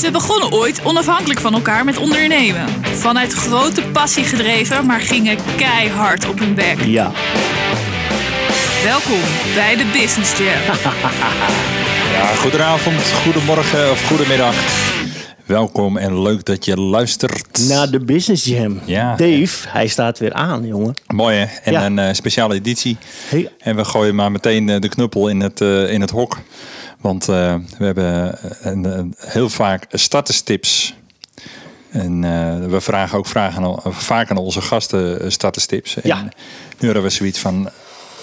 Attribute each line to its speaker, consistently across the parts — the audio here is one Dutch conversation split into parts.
Speaker 1: Ze begonnen ooit onafhankelijk van elkaar met ondernemen. Vanuit grote passie gedreven, maar gingen keihard op hun bek.
Speaker 2: Ja.
Speaker 1: Welkom bij de Business Jam.
Speaker 3: Ja, goedenavond, goedemorgen of goedemiddag. Welkom en leuk dat je luistert.
Speaker 2: Na de Business Jam.
Speaker 3: Ja.
Speaker 2: Dave, hij staat weer aan, jongen.
Speaker 3: Mooi hè? En
Speaker 2: Ja.
Speaker 3: een eh, speciale editie.
Speaker 2: Hey.
Speaker 3: En we gooien maar meteen eh, de knuppel in het, eh, in het hok. Want eh, we hebben een, een- heel vaak starterstips. En eh, we vragen ook vragen aan, vaak aan onze gasten eh, starterstips. En
Speaker 2: Ja.
Speaker 3: nu hadden we zoiets van...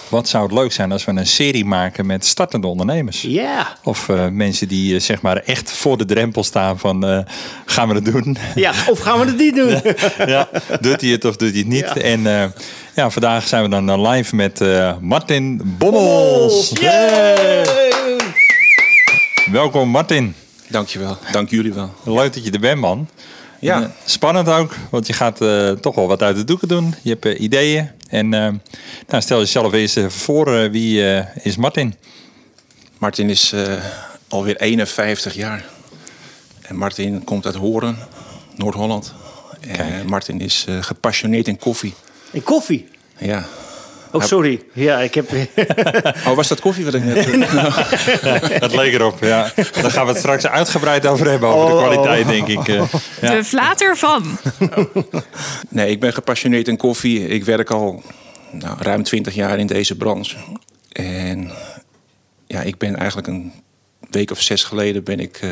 Speaker 3: Wat zou het leuk zijn als we een serie maken met startende ondernemers?
Speaker 2: Ja.
Speaker 3: Of eh, mensen die eh, zeg maar echt voor de drempel staan van eh, gaan we het doen?
Speaker 2: Ja, of gaan we het niet doen?
Speaker 3: ja, doet hij het of doet hij het niet?
Speaker 2: Ja.
Speaker 3: En eh, ja, vandaag zijn we dan eh, live met eh, Martin Bommels. Welkom Martin.
Speaker 4: Dankjewel. Dank jullie wel.
Speaker 3: Leuk dat je er bent man.
Speaker 4: Ja.
Speaker 3: En, eh, spannend ook, want je gaat eh, toch wel wat uit de doeken doen. Je hebt eh, ideeën. En nou, stel jezelf eens even voor, wie is Martin?
Speaker 4: Martin is eh, alweer 51 jaar. En Martin komt uit Horen, Noord-Holland. En. Martin is eh, gepassioneerd in koffie.
Speaker 2: En koffie.
Speaker 4: Ja.
Speaker 2: Oh, sorry. Ja, ik heb...
Speaker 4: Oh, was dat koffie wat ik net...
Speaker 3: Dat leek erop, ja. Daar gaan we het straks uitgebreid over hebben, over de
Speaker 2: Oh.
Speaker 3: kwaliteit denk ik. eh. Ja.
Speaker 1: De flater van.
Speaker 4: Nee, ik ben gepassioneerd in koffie. Ik werk al nou, ruim 20 jaar in deze branche. En ja, ik ben eigenlijk een week of zes geleden ben ik eh,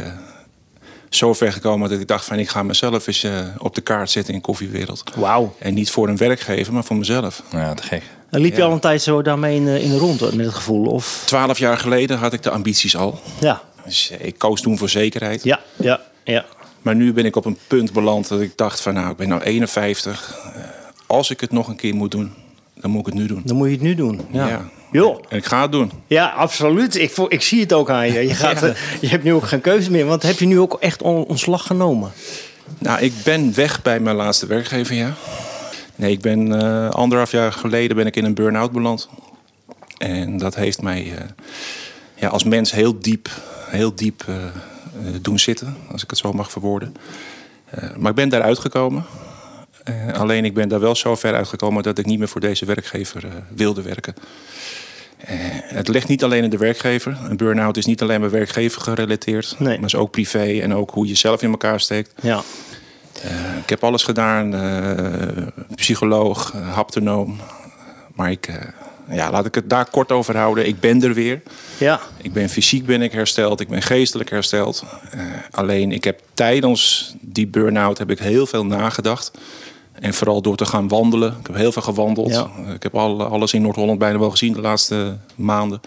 Speaker 4: zo ver gekomen dat ik dacht van ik ga mezelf eens eh, op de kaart zetten in de koffiewereld.
Speaker 2: Wauw.
Speaker 4: En niet voor een werkgever, maar voor mezelf.
Speaker 3: Ja, te gek.
Speaker 2: Dan liep je al een tijd zo daarmee in, de- in de rond met het gevoel? Of...
Speaker 4: Twaalf jaar geleden had ik de ambities al.
Speaker 2: Ja.
Speaker 4: Dus eh, ik koos toen voor zekerheid.
Speaker 2: Ja, ja, ja.
Speaker 4: Maar nu ben ik op een punt beland dat ik dacht van nou, ik ben nou 51. Eh, als ik het nog een keer moet doen, dan moet ik het nu doen.
Speaker 2: Dan moet je het nu doen. Ja.
Speaker 4: Ja.
Speaker 2: Joh.
Speaker 4: En ik ga het doen.
Speaker 2: Ja, absoluut. Ik, ik zie het ook aan je. Je, gaat,
Speaker 4: Ja.
Speaker 2: eh, je hebt nu ook geen keuze meer. Want heb je nu ook echt on- ontslag genomen?
Speaker 4: Nou, ik ben weg bij mijn laatste werkgever, ja. Nee, ik ben eh, anderhalf jaar geleden ben ik in een burn-out beland. En dat heeft mij eh, ja, als mens heel diep, heel diep eh, doen zitten, als ik het zo mag verwoorden. Maar ik ben daaruit gekomen. Eh, alleen ik ben daar wel zo ver uitgekomen dat ik niet meer voor deze werkgever wilde werken. Het ligt niet alleen in de werkgever. Een burn-out is niet alleen bij werkgever gerelateerd,
Speaker 2: Nee.
Speaker 4: maar is ook privé en ook hoe je zelf in elkaar steekt.
Speaker 2: Ja.
Speaker 4: Eh, ik heb alles gedaan. eh, psycholoog, eh, haptonoom. Maar ik, ja, laat ik het daar kort over houden. Ik ben er weer.
Speaker 2: Ja.
Speaker 4: Ik ben fysiek ben ik hersteld. Ik ben geestelijk hersteld. Alleen ik heb tijdens die burn-out heb ik heel veel nagedacht. En vooral door te gaan wandelen. Ik heb heel veel gewandeld.
Speaker 2: Ja.
Speaker 4: Ik heb al, alles in Noord-Holland bijna wel gezien de laatste maanden.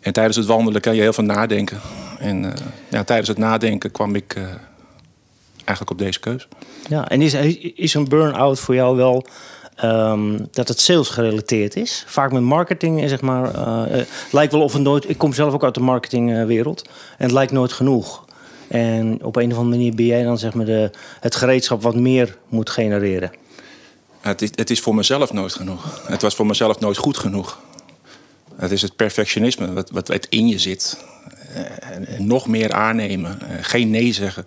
Speaker 4: En tijdens het wandelen kan je heel veel nadenken. En ja, tijdens het nadenken kwam ik eigenlijk op deze keus.
Speaker 2: Ja, en is, is een burn-out voor jou wel ehm, dat het sales gerelateerd is? Vaak met marketing, en zeg maar. eh, eh, lijkt wel of het nooit. Ik kom zelf ook uit de marketingwereld. En het lijkt nooit genoeg. En op een of andere manier ben jij dan zeg maar de, het gereedschap wat meer moet genereren.
Speaker 4: Het is, het is voor mezelf nooit genoeg. Het was voor mezelf nooit goed genoeg. Het is het perfectionisme wat, wat, in je zit. Eh, en- en nog meer aannemen. Eh, geen nee zeggen.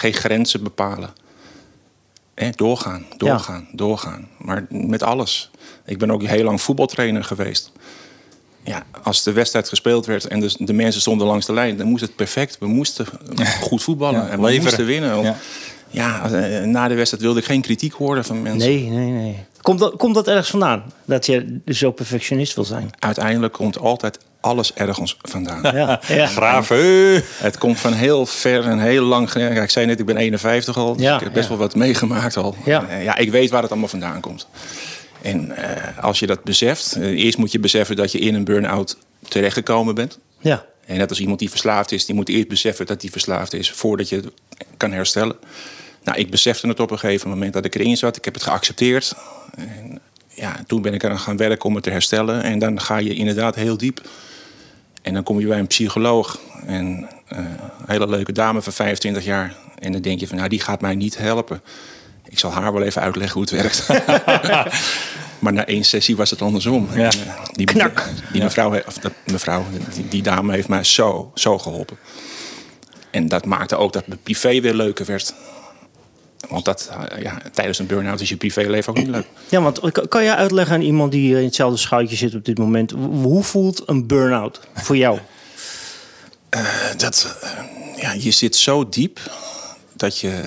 Speaker 4: Geen grenzen bepalen. Eh, doorgaan, doorgaan, doorgaan. Maar met alles. Ik ben ook heel lang voetbaltrainer geweest. Ja, als de wedstrijd gespeeld werd en de, de mensen stonden langs de lijn, dan moest het perfect. We moesten goed voetballen
Speaker 3: Ja,
Speaker 4: en we
Speaker 3: leveren.
Speaker 4: moesten winnen.
Speaker 3: Ja,
Speaker 4: eh, na de wedstrijd wilde ik geen kritiek horen van mensen.
Speaker 2: Nee, nee, nee. Komt dat, komt dat ergens vandaan? Dat je zo perfectionist wil zijn?
Speaker 4: uiteindelijk komt altijd alles ergens vandaan.
Speaker 2: Ja, ja.
Speaker 3: Graven.
Speaker 4: Het komt van heel ver en heel lang. ik zei net, ik ben 51 al. Dus
Speaker 2: Ja,
Speaker 4: ik heb best wel wat meegemaakt al.
Speaker 2: Ja.
Speaker 4: Eh, ja, ik weet waar het allemaal vandaan komt. En eh, als je dat beseft, eh, eerst moet je beseffen dat je in een burn-out terechtgekomen bent.
Speaker 2: Ja,
Speaker 4: En net als iemand die verslaafd is, die moet eerst beseffen dat hij verslaafd is voordat je het kan herstellen. Nou, ik besefte het op een gegeven moment dat ik erin zat. Ik heb het geaccepteerd. En ja, toen ben ik eraan gaan werken om het te herstellen. En dan ga je inderdaad heel diep. En dan kom je bij een psycholoog. En eh, een hele leuke dame van 25 jaar. En dan denk je van, nou, die gaat mij niet helpen. Ik zal haar wel even uitleggen hoe het werkt. maar na één sessie was het andersom.
Speaker 3: Ja.
Speaker 4: En, eh, die,
Speaker 2: Knak.
Speaker 4: Die mevrouw, he- of dat mevrouw die, die dame heeft mij zo, zo geholpen. En dat maakte ook dat mijn privé weer leuker werd. Want dat, eh, ja, tijdens een burn-out is je privéleven ook niet leuk.
Speaker 2: Ja, want kan- kan jij uitleggen aan iemand die eh, in hetzelfde schuitje zit op dit moment... hoe voelt een burn-out voor jou?
Speaker 4: dat, eh, ja, je zit zo diep dat, je,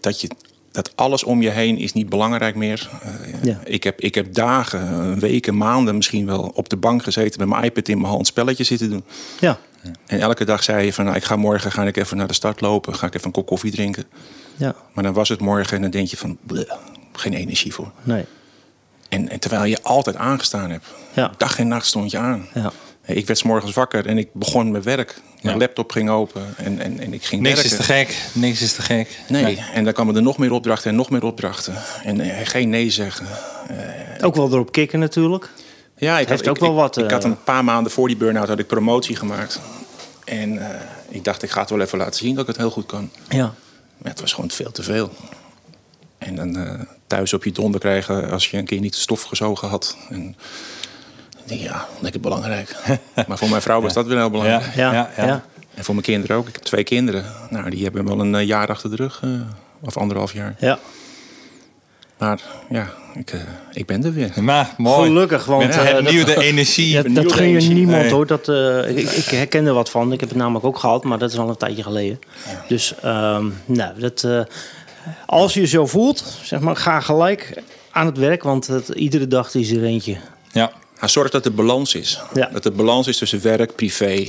Speaker 4: dat, je, dat alles om je heen is niet belangrijk meer. Eh,
Speaker 2: Ja.
Speaker 4: ik, heb, ik heb dagen, weken, maanden misschien wel op de bank gezeten met mijn iPad in mijn hand spelletje zitten doen.
Speaker 2: Ja,
Speaker 4: En elke dag zei je van nou, ik ga morgen ga ik even naar de start lopen, ga ik even een kop koffie drinken.
Speaker 2: ja,
Speaker 4: Maar dan was het morgen en dan denk je van bleh, geen energie voor.
Speaker 2: nee.
Speaker 4: En, en terwijl je altijd aangestaan hebt.
Speaker 2: Ja.
Speaker 4: Dag en nacht stond je aan.
Speaker 2: Ja.
Speaker 4: Ik werd 's morgens wakker en ik begon mijn werk. Mijn
Speaker 3: Ja.
Speaker 4: laptop ging open en, en, en ik ging
Speaker 3: Niks
Speaker 4: werken.
Speaker 3: is te gek. Niks is te gek.
Speaker 4: Nee. en dan kwamen er nog meer opdrachten en nog meer opdrachten. En eh, geen nee zeggen.
Speaker 2: Ook wel erop kicken natuurlijk.
Speaker 4: Ja, ik
Speaker 2: heeft
Speaker 4: had,
Speaker 2: ook
Speaker 4: ik,
Speaker 2: wel
Speaker 4: ik-
Speaker 2: wat,
Speaker 4: Ik,
Speaker 2: eh,
Speaker 4: had een paar maanden voor die burn-out had ik promotie gemaakt. En eh, ik dacht, ik ga het wel even laten zien dat ik het heel goed kan.
Speaker 2: Ja.
Speaker 4: Maar het was gewoon veel te veel. En dan eh, thuis op je donder krijgen als je een keer niet de stof gezogen had. En ik denk, ja, lekker belangrijk. maar voor mijn vrouw was dat weer heel belangrijk.
Speaker 2: Ja,
Speaker 3: Ja,
Speaker 2: ja.
Speaker 3: ja.
Speaker 4: En voor mijn kinderen ook. Ik heb twee kinderen. Nou, die hebben wel een eh, jaar achter de rug. eh, of anderhalf jaar.
Speaker 2: ja.
Speaker 4: Maar ja, ik, eh, ik ben er weer.
Speaker 3: Maar mooi.
Speaker 2: Gelukkig, want...
Speaker 3: Met
Speaker 2: eh, dat-
Speaker 3: energie.
Speaker 2: Ja, dat gun je
Speaker 4: energie.
Speaker 2: niemand
Speaker 3: Nee.
Speaker 2: hoor. Dat, eh, ik, ik herken er wat van. Ik heb het namelijk ook gehad, maar dat is al een tijdje geleden. Dus ehm, nou, dat, eh, als je je zo voelt, zeg maar, ga gelijk aan het werk. Want het, iedere dag is er eentje.
Speaker 3: Ja.
Speaker 4: Zorg dat er balans is.
Speaker 2: Ja.
Speaker 4: Dat er balans is tussen werk, privé, eh,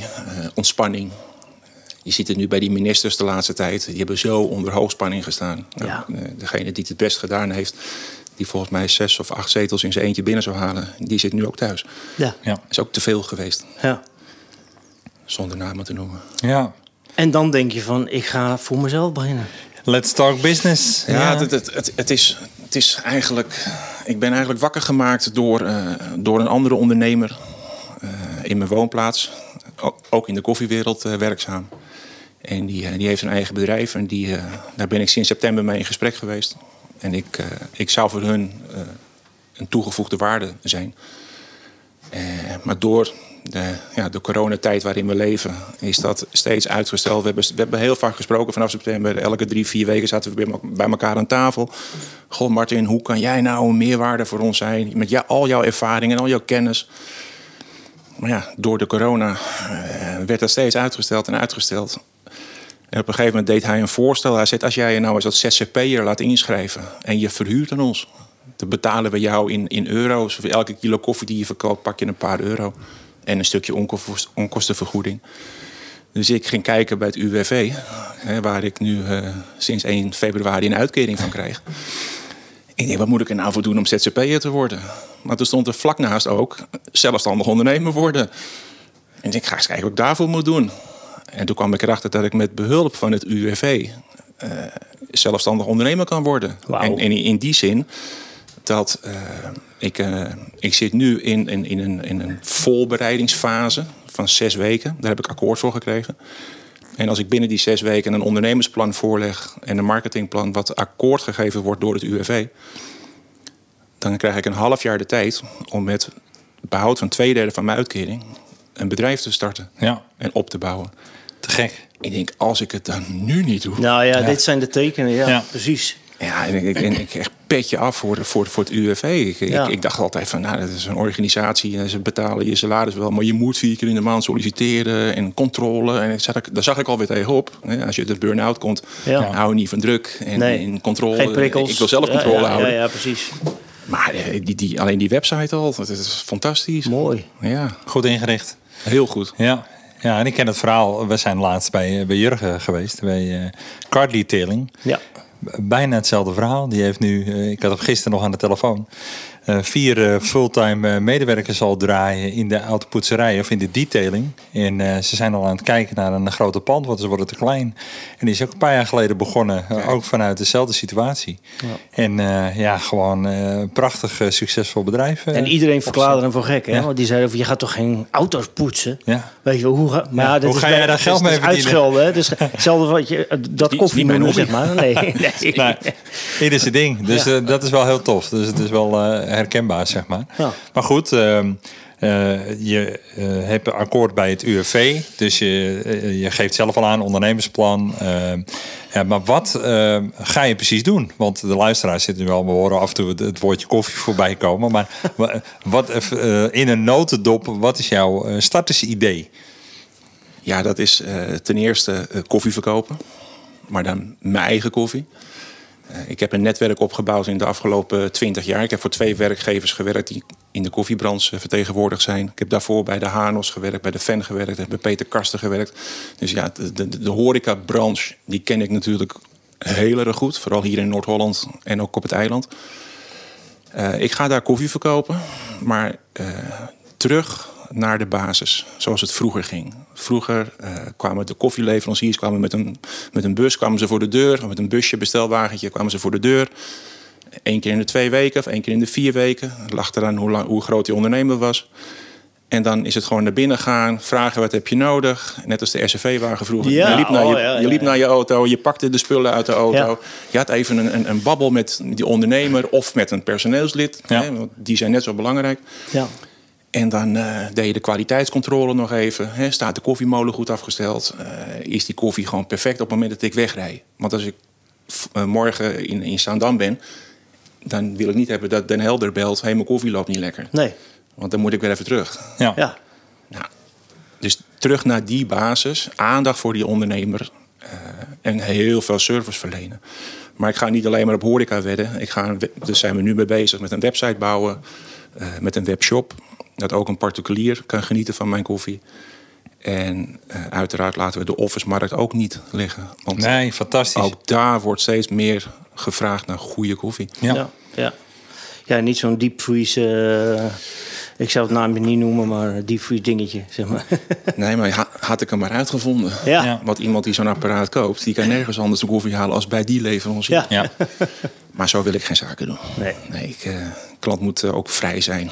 Speaker 4: ontspanning. Je ziet het nu bij die ministers de laatste tijd. Die hebben zo onder hoogspanning gestaan. Nou,
Speaker 2: Ja.
Speaker 4: eh, degene die het het best gedaan heeft... die volgens mij zes of acht zetels in zijn eentje binnen zou halen... die zit nu ook thuis.
Speaker 2: Ja.
Speaker 3: Ja.
Speaker 4: Is ook te veel geweest.
Speaker 2: ja.
Speaker 4: Zonder namen te noemen.
Speaker 3: ja.
Speaker 2: En dan denk je van, ik ga voor mezelf beginnen.
Speaker 3: Let's talk business.
Speaker 4: Ja, Het, het, het, het, is, het is eigenlijk. Ik ben eigenlijk wakker gemaakt door, eh, door een andere ondernemer eh, in mijn woonplaats. O- Ook in de koffiewereld werkzaam. En die, eh, die heeft een eigen bedrijf en die, eh, daar ben ik sinds september mee in gesprek geweest. En ik, eh, ik zou voor hun een toegevoegde waarde zijn. Maar door de, ja, de coronatijd waarin we leven, is dat steeds uitgesteld. We hebben, we hebben heel vaak gesproken vanaf september. Elke drie, vier weken zaten we bij, elkaar aan tafel. Goh, Martin, hoe kan jij nou een meerwaarde voor ons zijn? Met jou, al jouw ervaring en al jouw kennis. Maar ja, door de corona werd dat steeds uitgesteld en uitgesteld. En op een gegeven moment deed hij een voorstel. Hij zei, als jij je nou eens als ZZP'er laat inschrijven en je verhuurt aan ons... dan betalen we jou in, in euro's. Elke kilo koffie die je verkoopt pak je een paar euro. En een stukje onkost- onkostenvergoeding. Dus ik ging kijken bij het UWV, hè, waar ik nu eh, sinds 1 februari een uitkering van krijg. Ik denk, wat moet ik er nou voor doen om ZZP'er te worden? Maar toen stond er vlak naast ook zelfstandig ondernemer worden. En ik denk, ga eens kijken wat ik daarvoor moet doen. En toen kwam ik erachter dat ik met behulp van het UWV eh, zelfstandig ondernemer kan worden. En, en in die zin dat eh, ik, eh, ik zit nu in, in, in, een, in een volbereidingsfase van zes weken. Daar heb ik akkoord voor gekregen. En als ik binnen die zes weken een ondernemersplan voorleg en een marketingplan wat akkoord gegeven wordt door het UWV, dan krijg ik een half jaar de tijd om met behoud van twee derde van mijn uitkering een bedrijf te starten
Speaker 3: Ja,
Speaker 4: en op te bouwen.
Speaker 3: te gek.
Speaker 4: Ik denk, als ik het dan nu niet doe.
Speaker 2: Nou ja,
Speaker 3: Ja.
Speaker 2: dit zijn de tekenen. Ja,
Speaker 3: Ja.
Speaker 2: precies.
Speaker 4: Ja, en ik, ik, en ik echt petje af voor, voor, voor het UWV. Ik,
Speaker 2: Ja.
Speaker 4: ik, ik dacht altijd van, nou, dat is een organisatie. en Ze betalen je salaris wel, maar je moet vier keer in de maand solliciteren en controle. En ik zag, ik- daar zag ik alweer tegenop. Hè, Als je de burn-out komt,
Speaker 2: Ja.
Speaker 4: hou je niet van druk en,
Speaker 2: Nee.
Speaker 4: en controle.
Speaker 2: Geen prikkels.
Speaker 4: Ik wil zelf controle
Speaker 2: ja,
Speaker 4: houden.
Speaker 2: Ja, ja, precies.
Speaker 4: Maar eh, die, die, alleen die website al, dat is fantastisch.
Speaker 2: Mooi.
Speaker 4: Ja,
Speaker 3: Goed ingericht.
Speaker 4: Heel goed.
Speaker 3: Ja. ja, en ik ken het verhaal. We zijn laatst bij, bij Jurgen geweest, bij eh Card Detailing.
Speaker 2: Ja.
Speaker 3: Bijna hetzelfde verhaal. Die heeft nu, eh, ik had hem gisteren nog aan de telefoon, eh, vier eh, fulltime eh, medewerkers al draaien in de autopoetserij of in de detailing. En eh, ze zijn al aan het kijken naar een grote pand, want ze worden te klein. En die is ook een paar jaar geleden begonnen, eh, ook vanuit dezelfde situatie. En eh, ja, gewoon eh, prachtig eh, succesvol bedrijf. eh,
Speaker 2: En iedereen verklaarde hem voor gek, hè?
Speaker 3: Ja.
Speaker 2: Want die zeiden van, je gaat toch geen auto's poetsen?
Speaker 3: Ja.
Speaker 2: Weet je wel, hoe ga, maar
Speaker 3: Ja,
Speaker 2: ja, dit
Speaker 3: hoe
Speaker 2: is
Speaker 3: ga jij daar
Speaker 2: dit
Speaker 3: geld
Speaker 2: is-
Speaker 3: mee
Speaker 2: dit is
Speaker 3: verdienen?
Speaker 2: Uitschelden, hè? Dus hetzelfde wat je, dat koffiemoeder,
Speaker 4: hobby.
Speaker 2: zeg maar. Nee, nee.
Speaker 3: Nee, ieder zijn ding. Dus eh, dat is wel heel tof. Dus het is wel eh, herkenbaar, zeg maar.
Speaker 2: Ja.
Speaker 3: Maar goed, ehm, Eh, je eh, hebt een akkoord bij het UWV, dus je, eh, je geeft zelf al aan ondernemersplan. Eh, ja, maar wat eh, ga je precies doen? Want de luisteraars zitten nu al, we horen af en toe het, het woordje koffie voorbij komen. Maar wa- wat, eh, in een notendop, wat is jouw startersidee?
Speaker 4: Ja, dat is eh, ten eerste koffie verkopen. Maar dan mijn eigen koffie. Eh, ik heb een netwerk opgebouwd in de afgelopen twintig jaar. Ik heb voor twee werkgevers gewerkt die in de koffiebranche eh, vertegenwoordigd zijn. Ik heb daarvoor bij de Hanos gewerkt, bij de Fen gewerkt, bij Peter Karsten gewerkt. Dus ja, de, de, de horecabranche, die ken ik natuurlijk heel erg goed. Vooral hier in Noord-Holland en ook op het eiland. Eh, ik ga daar koffie verkopen, maar terug naar de basis, zoals het vroeger ging. Vroeger eh, kwamen de koffieleveranciers kwamen met, een, met een bus kwamen ze voor de deur, met een busje, bestelwagentje, kwamen ze voor de deur. Eén keer in de twee weken of één keer in de vier weken. Het lag eraan hoe, lang, hoe groot die ondernemer was. En dan is het gewoon naar binnen gaan, vragen wat heb je nodig. Net als de RCV-wagen vroeger.
Speaker 2: Ja,
Speaker 4: je liep, naar,
Speaker 2: oh,
Speaker 4: je,
Speaker 2: ja,
Speaker 4: je liep
Speaker 2: ja.
Speaker 4: naar je auto, je pakte de spullen uit de auto. Je had even een, een, een babbel met die ondernemer of met een personeelslid. Hè, want die zijn net zo belangrijk.
Speaker 2: Ja.
Speaker 4: En dan eh, deed je de kwaliteitscontrole nog even. Hè, staat de koffiemolen goed afgesteld? Eh, is die koffie gewoon perfect op het moment dat ik wegrij? Want als ik eh, morgen in, in Zaandam ben... dan wil ik niet hebben dat Den Helder belt... hé, mijn koffie loopt niet lekker.
Speaker 2: Nee.
Speaker 4: Want dan moet ik weer even terug.
Speaker 3: Ja.
Speaker 2: Ja.
Speaker 4: Nou, dus terug naar die basis. Aandacht voor die ondernemer. eh, en heel veel service verlenen. Maar ik ga niet alleen maar op horeca wedden. Ik ga, dus zijn we nu mee bezig met een website bouwen. eh, met een webshop. Dat ook een particulier kan genieten van mijn koffie. En eh, uiteraard laten we de office-markt ook niet liggen. Want
Speaker 3: Nee, fantastisch.
Speaker 4: ook daar wordt steeds meer gevraagd naar goede koffie.
Speaker 3: Ja.
Speaker 2: Ja. Ja, ja. niet zo'n deep freeze. eh, ik zou het naam niet noemen, maar een deep freeze dingetje, zeg maar.
Speaker 4: Nee, maar ha- had ik hem maar uitgevonden.
Speaker 2: Ja.
Speaker 3: Ja.
Speaker 4: Want iemand die zo'n apparaat koopt, die kan nergens anders de koffie halen als bij die leverancier.
Speaker 2: Ja.
Speaker 3: Ja.
Speaker 4: Maar zo wil ik geen zaken doen.
Speaker 2: Nee.
Speaker 4: Nee, ik, eh, klant moet ook vrij zijn.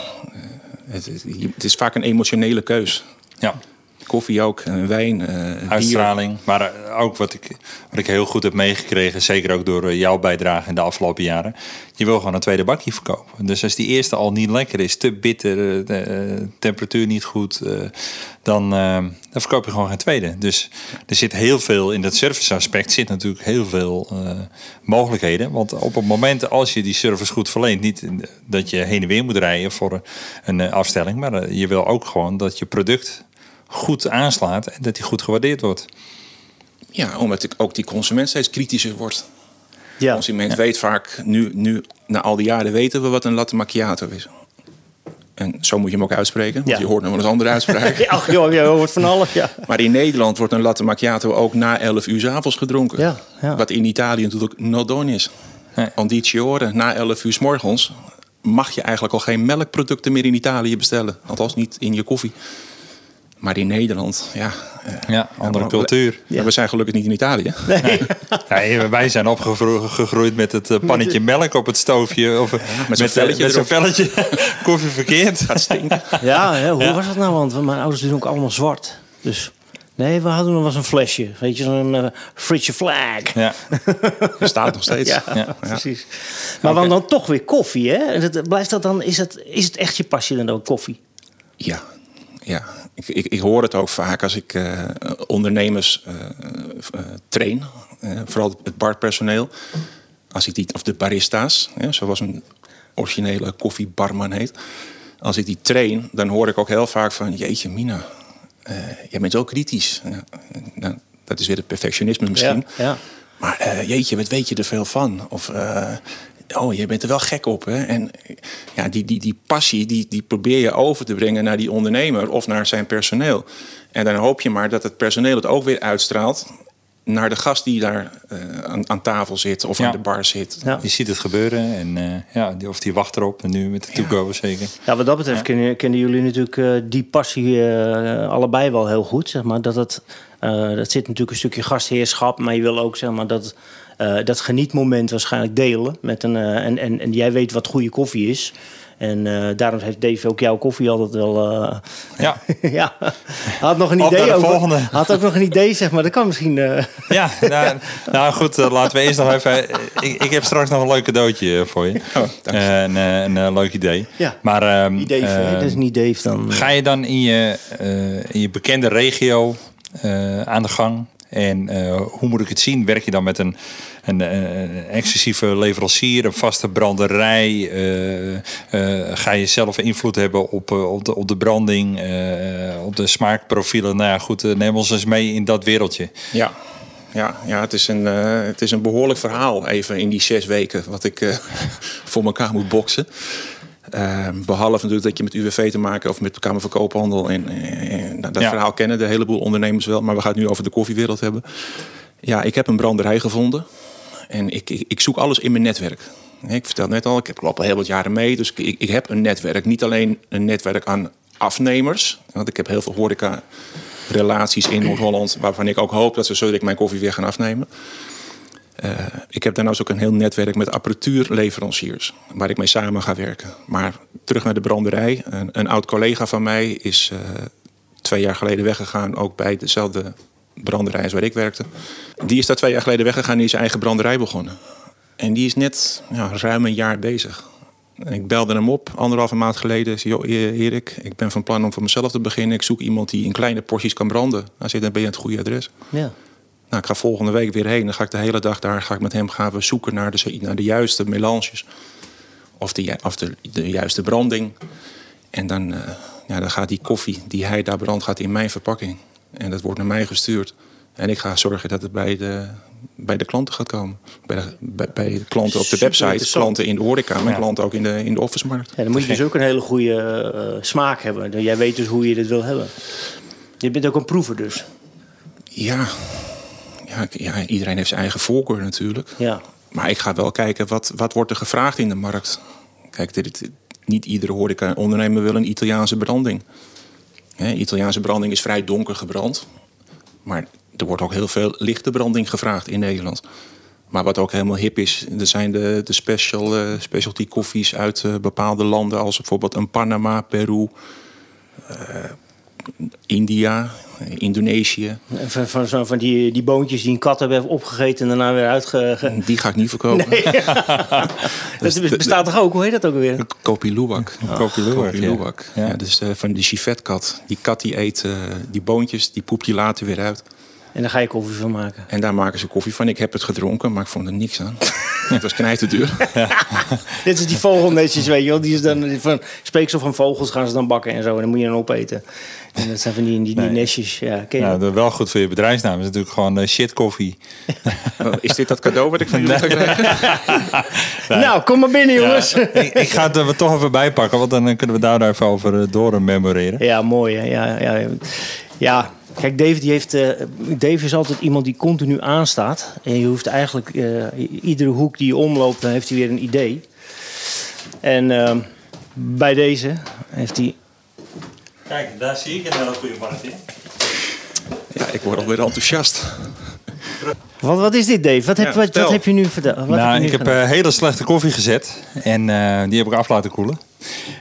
Speaker 4: Het is vaak een emotionele keus.
Speaker 3: ja.
Speaker 4: Koffie ook, eh, wijn, bier.
Speaker 3: Uitstraling. Maar eh, ook wat ik, wat ik heel goed heb meegekregen, zeker ook door jouw bijdrage in de afgelopen jaren. Je wil gewoon een tweede bakje verkopen. Dus als die eerste al niet lekker is, te bitter, de temperatuur niet goed, dan, dan verkoop je gewoon geen tweede. Dus er zit heel veel in dat service aspect, zit natuurlijk heel veel mogelijkheden. Want op het moment als je die service goed verleent, niet dat je heen en weer moet rijden voor een afstelling, maar je wil ook gewoon dat je product goed aanslaat en dat die goed gewaardeerd wordt.
Speaker 4: Ja, omdat ik ook die consument steeds kritischer wordt. De
Speaker 2: Ja.
Speaker 4: consument weet vaak, nu, nu na al die jaren weten we wat een latte macchiato is. En zo moet je hem ook uitspreken, want
Speaker 2: Ja.
Speaker 4: je hoort nog wel eens andere uitspraken.
Speaker 2: Ach joh, je hoort van alles, ja.
Speaker 4: Maar in Nederland wordt een latte macchiato ook na 11 uur 's avonds gedronken.
Speaker 2: Ja, ja.
Speaker 4: Wat in Italië natuurlijk no don is.
Speaker 3: Nee.
Speaker 4: Ondiciore, na 11 uur 's morgens mag je eigenlijk al geen melkproducten meer in Italië bestellen. Althans niet in je koffie. Maar in Nederland, ja. eh,
Speaker 3: Ja, andere cultuur.
Speaker 4: We zijn gelukkig niet in Italië.
Speaker 3: Nee, wij zijn opgegroeid met het eh, pannetje melk op het stoofje. Of, met
Speaker 4: zo'n velletje
Speaker 3: met zo'n
Speaker 4: erop.
Speaker 3: velletje. Koffie verkeerd.
Speaker 4: Gaat stinken.
Speaker 2: Ja, hè, hoe was dat nou? Want mijn ouders doen ook allemaal zwart. Dus nee, we hadden nog wel eens een flesje. Weet je, zo'n eh Fritje Flag.
Speaker 3: Ja,
Speaker 4: Bestaat nog steeds.
Speaker 2: Ja,
Speaker 3: Ja.
Speaker 2: precies. Maar dan, dan toch weer koffie, hè? Blijft dat dan, is, het, is het echt je passie dan ook koffie?
Speaker 4: Ja, ja. Ik, ik, ik hoor het ook vaak als ik eh, ondernemers eh, eh, train. vooral het barpersoneel. Als ik die, of de barista's, hè, zoals een originele koffiebarman heet. Als ik die train, dan hoor ik ook heel vaak van... Jeetje, Mina, jij bent zo kritisch. Ja, nou, dat is weer het perfectionisme misschien.
Speaker 2: Ja, ja.
Speaker 4: Maar jeetje, wat weet je er veel van? Of, oh, je bent er wel gek op. Hè? En ja, die, die, die passie, die, die probeer je over te brengen naar die ondernemer of naar zijn personeel. En dan hoop je maar dat het personeel het ook weer uitstraalt naar de gast die daar eh, aan, aan tafel zit of
Speaker 3: Ja.
Speaker 4: aan de bar zit.
Speaker 2: Ja.
Speaker 3: je ziet het gebeuren. En eh, ja, die- of die wacht erop. En nu met de to-go zeker.
Speaker 2: Ja, wat dat betreft kennen, kennen jullie natuurlijk eh, die passie eh, allebei wel heel goed. Zeg maar. dat, het, eh, dat zit natuurlijk een stukje gastheerschap, maar je wil ook zeg maar, dat, eh, dat genietmoment waarschijnlijk delen. Met een, eh, en, en, en jij weet wat goede koffie is. En eh, daarom heeft Dave ook jouw koffie altijd wel...
Speaker 3: Ja,
Speaker 2: ja, had nog een
Speaker 3: Op
Speaker 2: idee
Speaker 3: de
Speaker 2: over...
Speaker 3: volgende.
Speaker 2: Had ook nog een idee, zeg maar. Dat kan misschien...
Speaker 3: ja nou, nou goed, laten we eerst nog even... Ik, ik heb straks nog een leuk cadeautje voor je. Eh, een, een leuk idee.
Speaker 2: Ja.
Speaker 3: Maar ehm,
Speaker 2: idee,
Speaker 3: eh,
Speaker 2: dat is niet Dave dan.
Speaker 3: Ga je dan in je, in je bekende regio aan de gang? En eh, hoe moet ik het zien? Werk je dan met een, een, eh, een exclusieve leverancier, een vaste branderij? Eh, ga je zelf invloed hebben op, op, de, op de branding, op de smaakprofielen? Nou ja, goed, neem ons eens mee in dat wereldje.
Speaker 4: Ja, ja, ja het, is een, het is een behoorlijk verhaal even in die zes weken wat ik voor elkaar moet boksen. Eh, behalve natuurlijk dat je met UWV te maken of met de Kamer van Koophandel. En, dat
Speaker 3: Ja.
Speaker 4: verhaal kennen de heleboel ondernemers wel, maar we gaan het nu over de koffiewereld hebben. Ja, ik heb een branderij gevonden en ik, ik, ik zoek alles in mijn netwerk. Ik vertel net al, ik heb al heel wat jaren mee, dus ik, ik heb een netwerk. Niet alleen een netwerk aan afnemers, want ik heb heel veel horeca relaties in Noord-Holland, waarvan ik ook hoop dat ze zo ik mijn koffie weer gaan afnemen. Eh, ik heb daarnaast ook een heel netwerk met apparatuurleveranciers, waar ik mee samen ga werken. Maar terug naar de branderij. Een, een oud collega van mij is eh, twee jaar geleden weggegaan, ook bij dezelfde branderij als waar ik werkte. Die is daar twee jaar geleden weggegaan en is zijn eigen branderij begonnen. En die is net ja, ruim een jaar bezig. Ik belde hem op anderhalve maand geleden. Zei, Erik, ik ben van plan om voor mezelf te beginnen. Ik zoek iemand die in kleine porties kan branden. Zegt, dan ben je aan het goede adres.
Speaker 2: ja.
Speaker 4: Nou, ik ga volgende week weer heen. Dan ga ik de hele dag daar ga ik met hem gaan we zoeken naar de, naar de juiste melanges. Of, de, of de, de juiste branding. En dan, eh, ja, dan gaat die koffie die hij daar brandt, gaat in mijn verpakking. En dat wordt naar mij gestuurd. En ik ga zorgen dat het bij de, bij de klanten gaat komen. Bij de, bij, klanten op de
Speaker 2: Super
Speaker 4: website, klanten in de horeca, maar
Speaker 3: Ja.
Speaker 4: klanten ook in de, in de officemarkt.
Speaker 2: Ja, dan moet je dus ook een hele goede eh, smaak hebben. Dan- Jij weet dus hoe je dit wil hebben. Je bent ook een proever dus.
Speaker 4: Ja, ja, ja, iedereen heeft zijn eigen voorkeur natuurlijk.
Speaker 2: Ja.
Speaker 4: Maar ik ga wel kijken, wat, wat wordt er gevraagd in de markt? Kijk, dit, niet iedere horeca-ondernemer wil een Italiaanse branding. Italiaanse branding is vrij donker gebrand. Maar er wordt ook heel veel lichte branding gevraagd in Nederland. Maar wat ook helemaal hip is, er zijn de, de special, eh, specialty koffies uit eh, bepaalde landen... als bijvoorbeeld een Panama, Peru, eh, India, Indonesië.
Speaker 2: Van, van, zo- van die, die boontjes die een kat hebben opgegeten en daarna weer uitge... ge-
Speaker 4: Die ga ik niet verkopen.
Speaker 2: dat bestaat toch ook? Hoe heet dat ook weer?
Speaker 4: Kopi Luwak.
Speaker 3: Kopi Luwak,
Speaker 4: Kopi
Speaker 3: ja.
Speaker 4: Luwak.
Speaker 3: Ja.
Speaker 4: Ja. dus eh, van die civetkat. Die kat die eet eh, die boontjes, die poept die later weer uit.
Speaker 2: En daar ga je koffie van maken.
Speaker 4: En daar maken ze koffie van. Ik heb het gedronken, maar ik vond er niks aan. het was knijt duur.
Speaker 2: Dit is die vogelnetjes, weet je wel. Die is dan die van speeksel van vogels gaan ze dan bakken en zo. En dan moet je dan opeten. En dat zijn van die, die, die
Speaker 3: Nee.
Speaker 2: nestjes. Ja, ken je
Speaker 3: Nou,
Speaker 2: dat?
Speaker 3: dat is wel goed voor je bedrijfsnaam. is natuurlijk gewoon eh, shit koffie.
Speaker 4: Is dit dat cadeau wat ik van jullie ga krijgen?
Speaker 2: Nou, kom maar binnen, jongens. Ja,
Speaker 3: ik, ik ga het er toch even bij pakken, want dan eh, kunnen we daar nou even over eh, door memoreren.
Speaker 2: mooi. Hè? Ja, ja, ja, kijk, Dave, die heeft, eh, Dave is altijd iemand die continu aanstaat. En je hoeft eigenlijk, eh, iedere hoek die je omloopt, dan heeft hij weer een idee. En ehm, bij deze heeft hij...
Speaker 3: Kijk, daar zie ik een hele goede markt in.
Speaker 4: Ja, ik word alweer enthousiast.
Speaker 2: Wat, wat is dit, Dave? Wat heb,
Speaker 4: Ja,
Speaker 2: wat, heb je nu verteld? Wat
Speaker 3: nou,
Speaker 2: je nu
Speaker 3: ik heb eh, hele slechte koffie gezet en eh, die heb ik af laten koelen.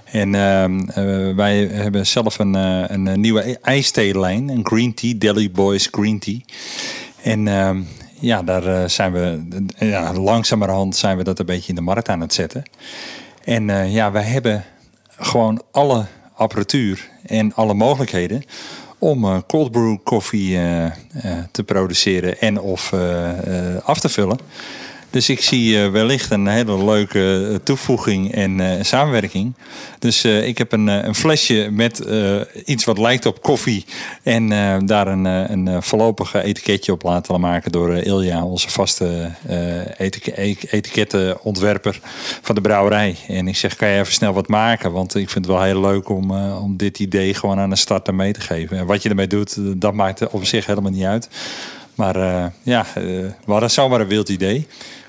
Speaker 3: En ehm, eh, wij hebben zelf een, eh, een eh, nieuwe ijstheelijn, een green tea, Deli Boys Green Tea. En ehm, ja, daar zijn we, ja, langzamerhand zijn we dat een beetje in de markt aan het zetten. En ja, wij hebben gewoon alle apparatuur en alle mogelijkheden om eh, cold brew koffie te produceren en of af te vullen. Dus ik zie eh, wellicht een hele leuke eh, toevoeging en eh, samenwerking. Dus ik heb een, een flesje met iets wat lijkt op koffie. En daar een, een voorlopig etiketje op laten maken door Ilja, onze vaste etik- etikettenontwerper van de brouwerij. En ik zeg, kan je even snel wat maken? Want ik vind het wel heel leuk om, om dit idee gewoon aan de starter mee te geven. En wat je ermee doet, dat maakt op zich helemaal niet uit. Maar eh, ja, eh, we hadden zomaar een wild idee.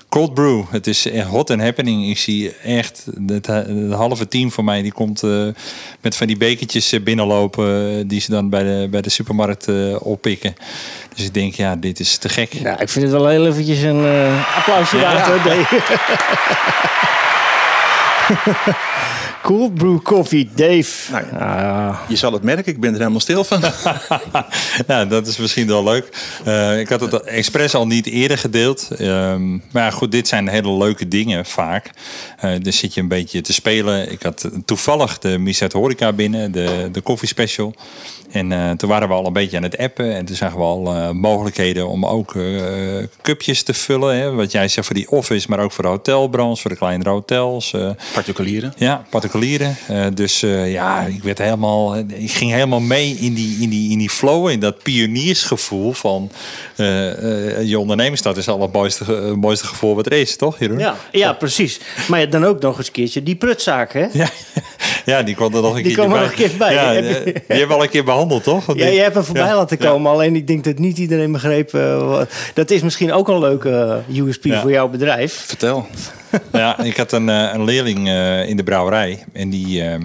Speaker 3: Cold brew, het is echt hot and happening. Ik zie echt het, het halve team van mij die komt eh, met van die bekertjes eh, binnenlopen eh, die ze dan bij de, bij de supermarkt eh, oppikken. Dus ik denk, ja, dit is te gek.
Speaker 2: Ja, ik vind het wel heel eventjes een eh, applausje waard, hoor, Cold brew koffie, Dave.
Speaker 4: Nou
Speaker 2: Ah,
Speaker 4: Je zal het merken, ik ben er helemaal stil van.
Speaker 3: ja, dat is misschien wel leuk. Eh, ik had het expres al niet eerder gedeeld. Ehm, maar goed, dit zijn hele leuke dingen vaak. Eh dan zit je een beetje te spelen. Ik had toevallig de Miset Horeca binnen, de, de koffiespecial. En eh, toen waren we al een beetje aan het appen. En toen zagen we al mogelijkheden om ook eh, cupjes te vullen. Hè? Wat jij zegt voor die office, maar ook voor de hotelbranche, voor de kleinere hotels.
Speaker 4: Particulieren.
Speaker 3: ja, particulieren. Eh, dus eh, ja, ik werd helemaal, ik ging helemaal mee in die, in die, in die flow, in dat pioniersgevoel van eh, eh, je ondernemerstad is al het mooiste, mooiste gevoel wat er is, toch, Jeroen?
Speaker 2: ja, ja, precies. Maar ja, dan ook nog eens een keertje die prutzaak, hè?
Speaker 3: Ja, ja, die kwam er nog een
Speaker 2: Die
Speaker 3: keertje
Speaker 2: kwam er
Speaker 3: bij.
Speaker 2: nog een keer bij.
Speaker 3: Ja,
Speaker 2: Heb je-
Speaker 3: die hebben we al een keer behandeld, toch?
Speaker 2: Ja, je hebt hem voorbij
Speaker 3: Ja.
Speaker 2: laten
Speaker 3: Ja.
Speaker 2: komen. Alleen ik denk dat niet iedereen begreep. dat is misschien ook een leuke USP
Speaker 3: Ja.
Speaker 2: voor jouw bedrijf.
Speaker 4: Vertel.
Speaker 3: Ja, ik had een, eh, een leerling eh, in de brouwerij. En die, eh,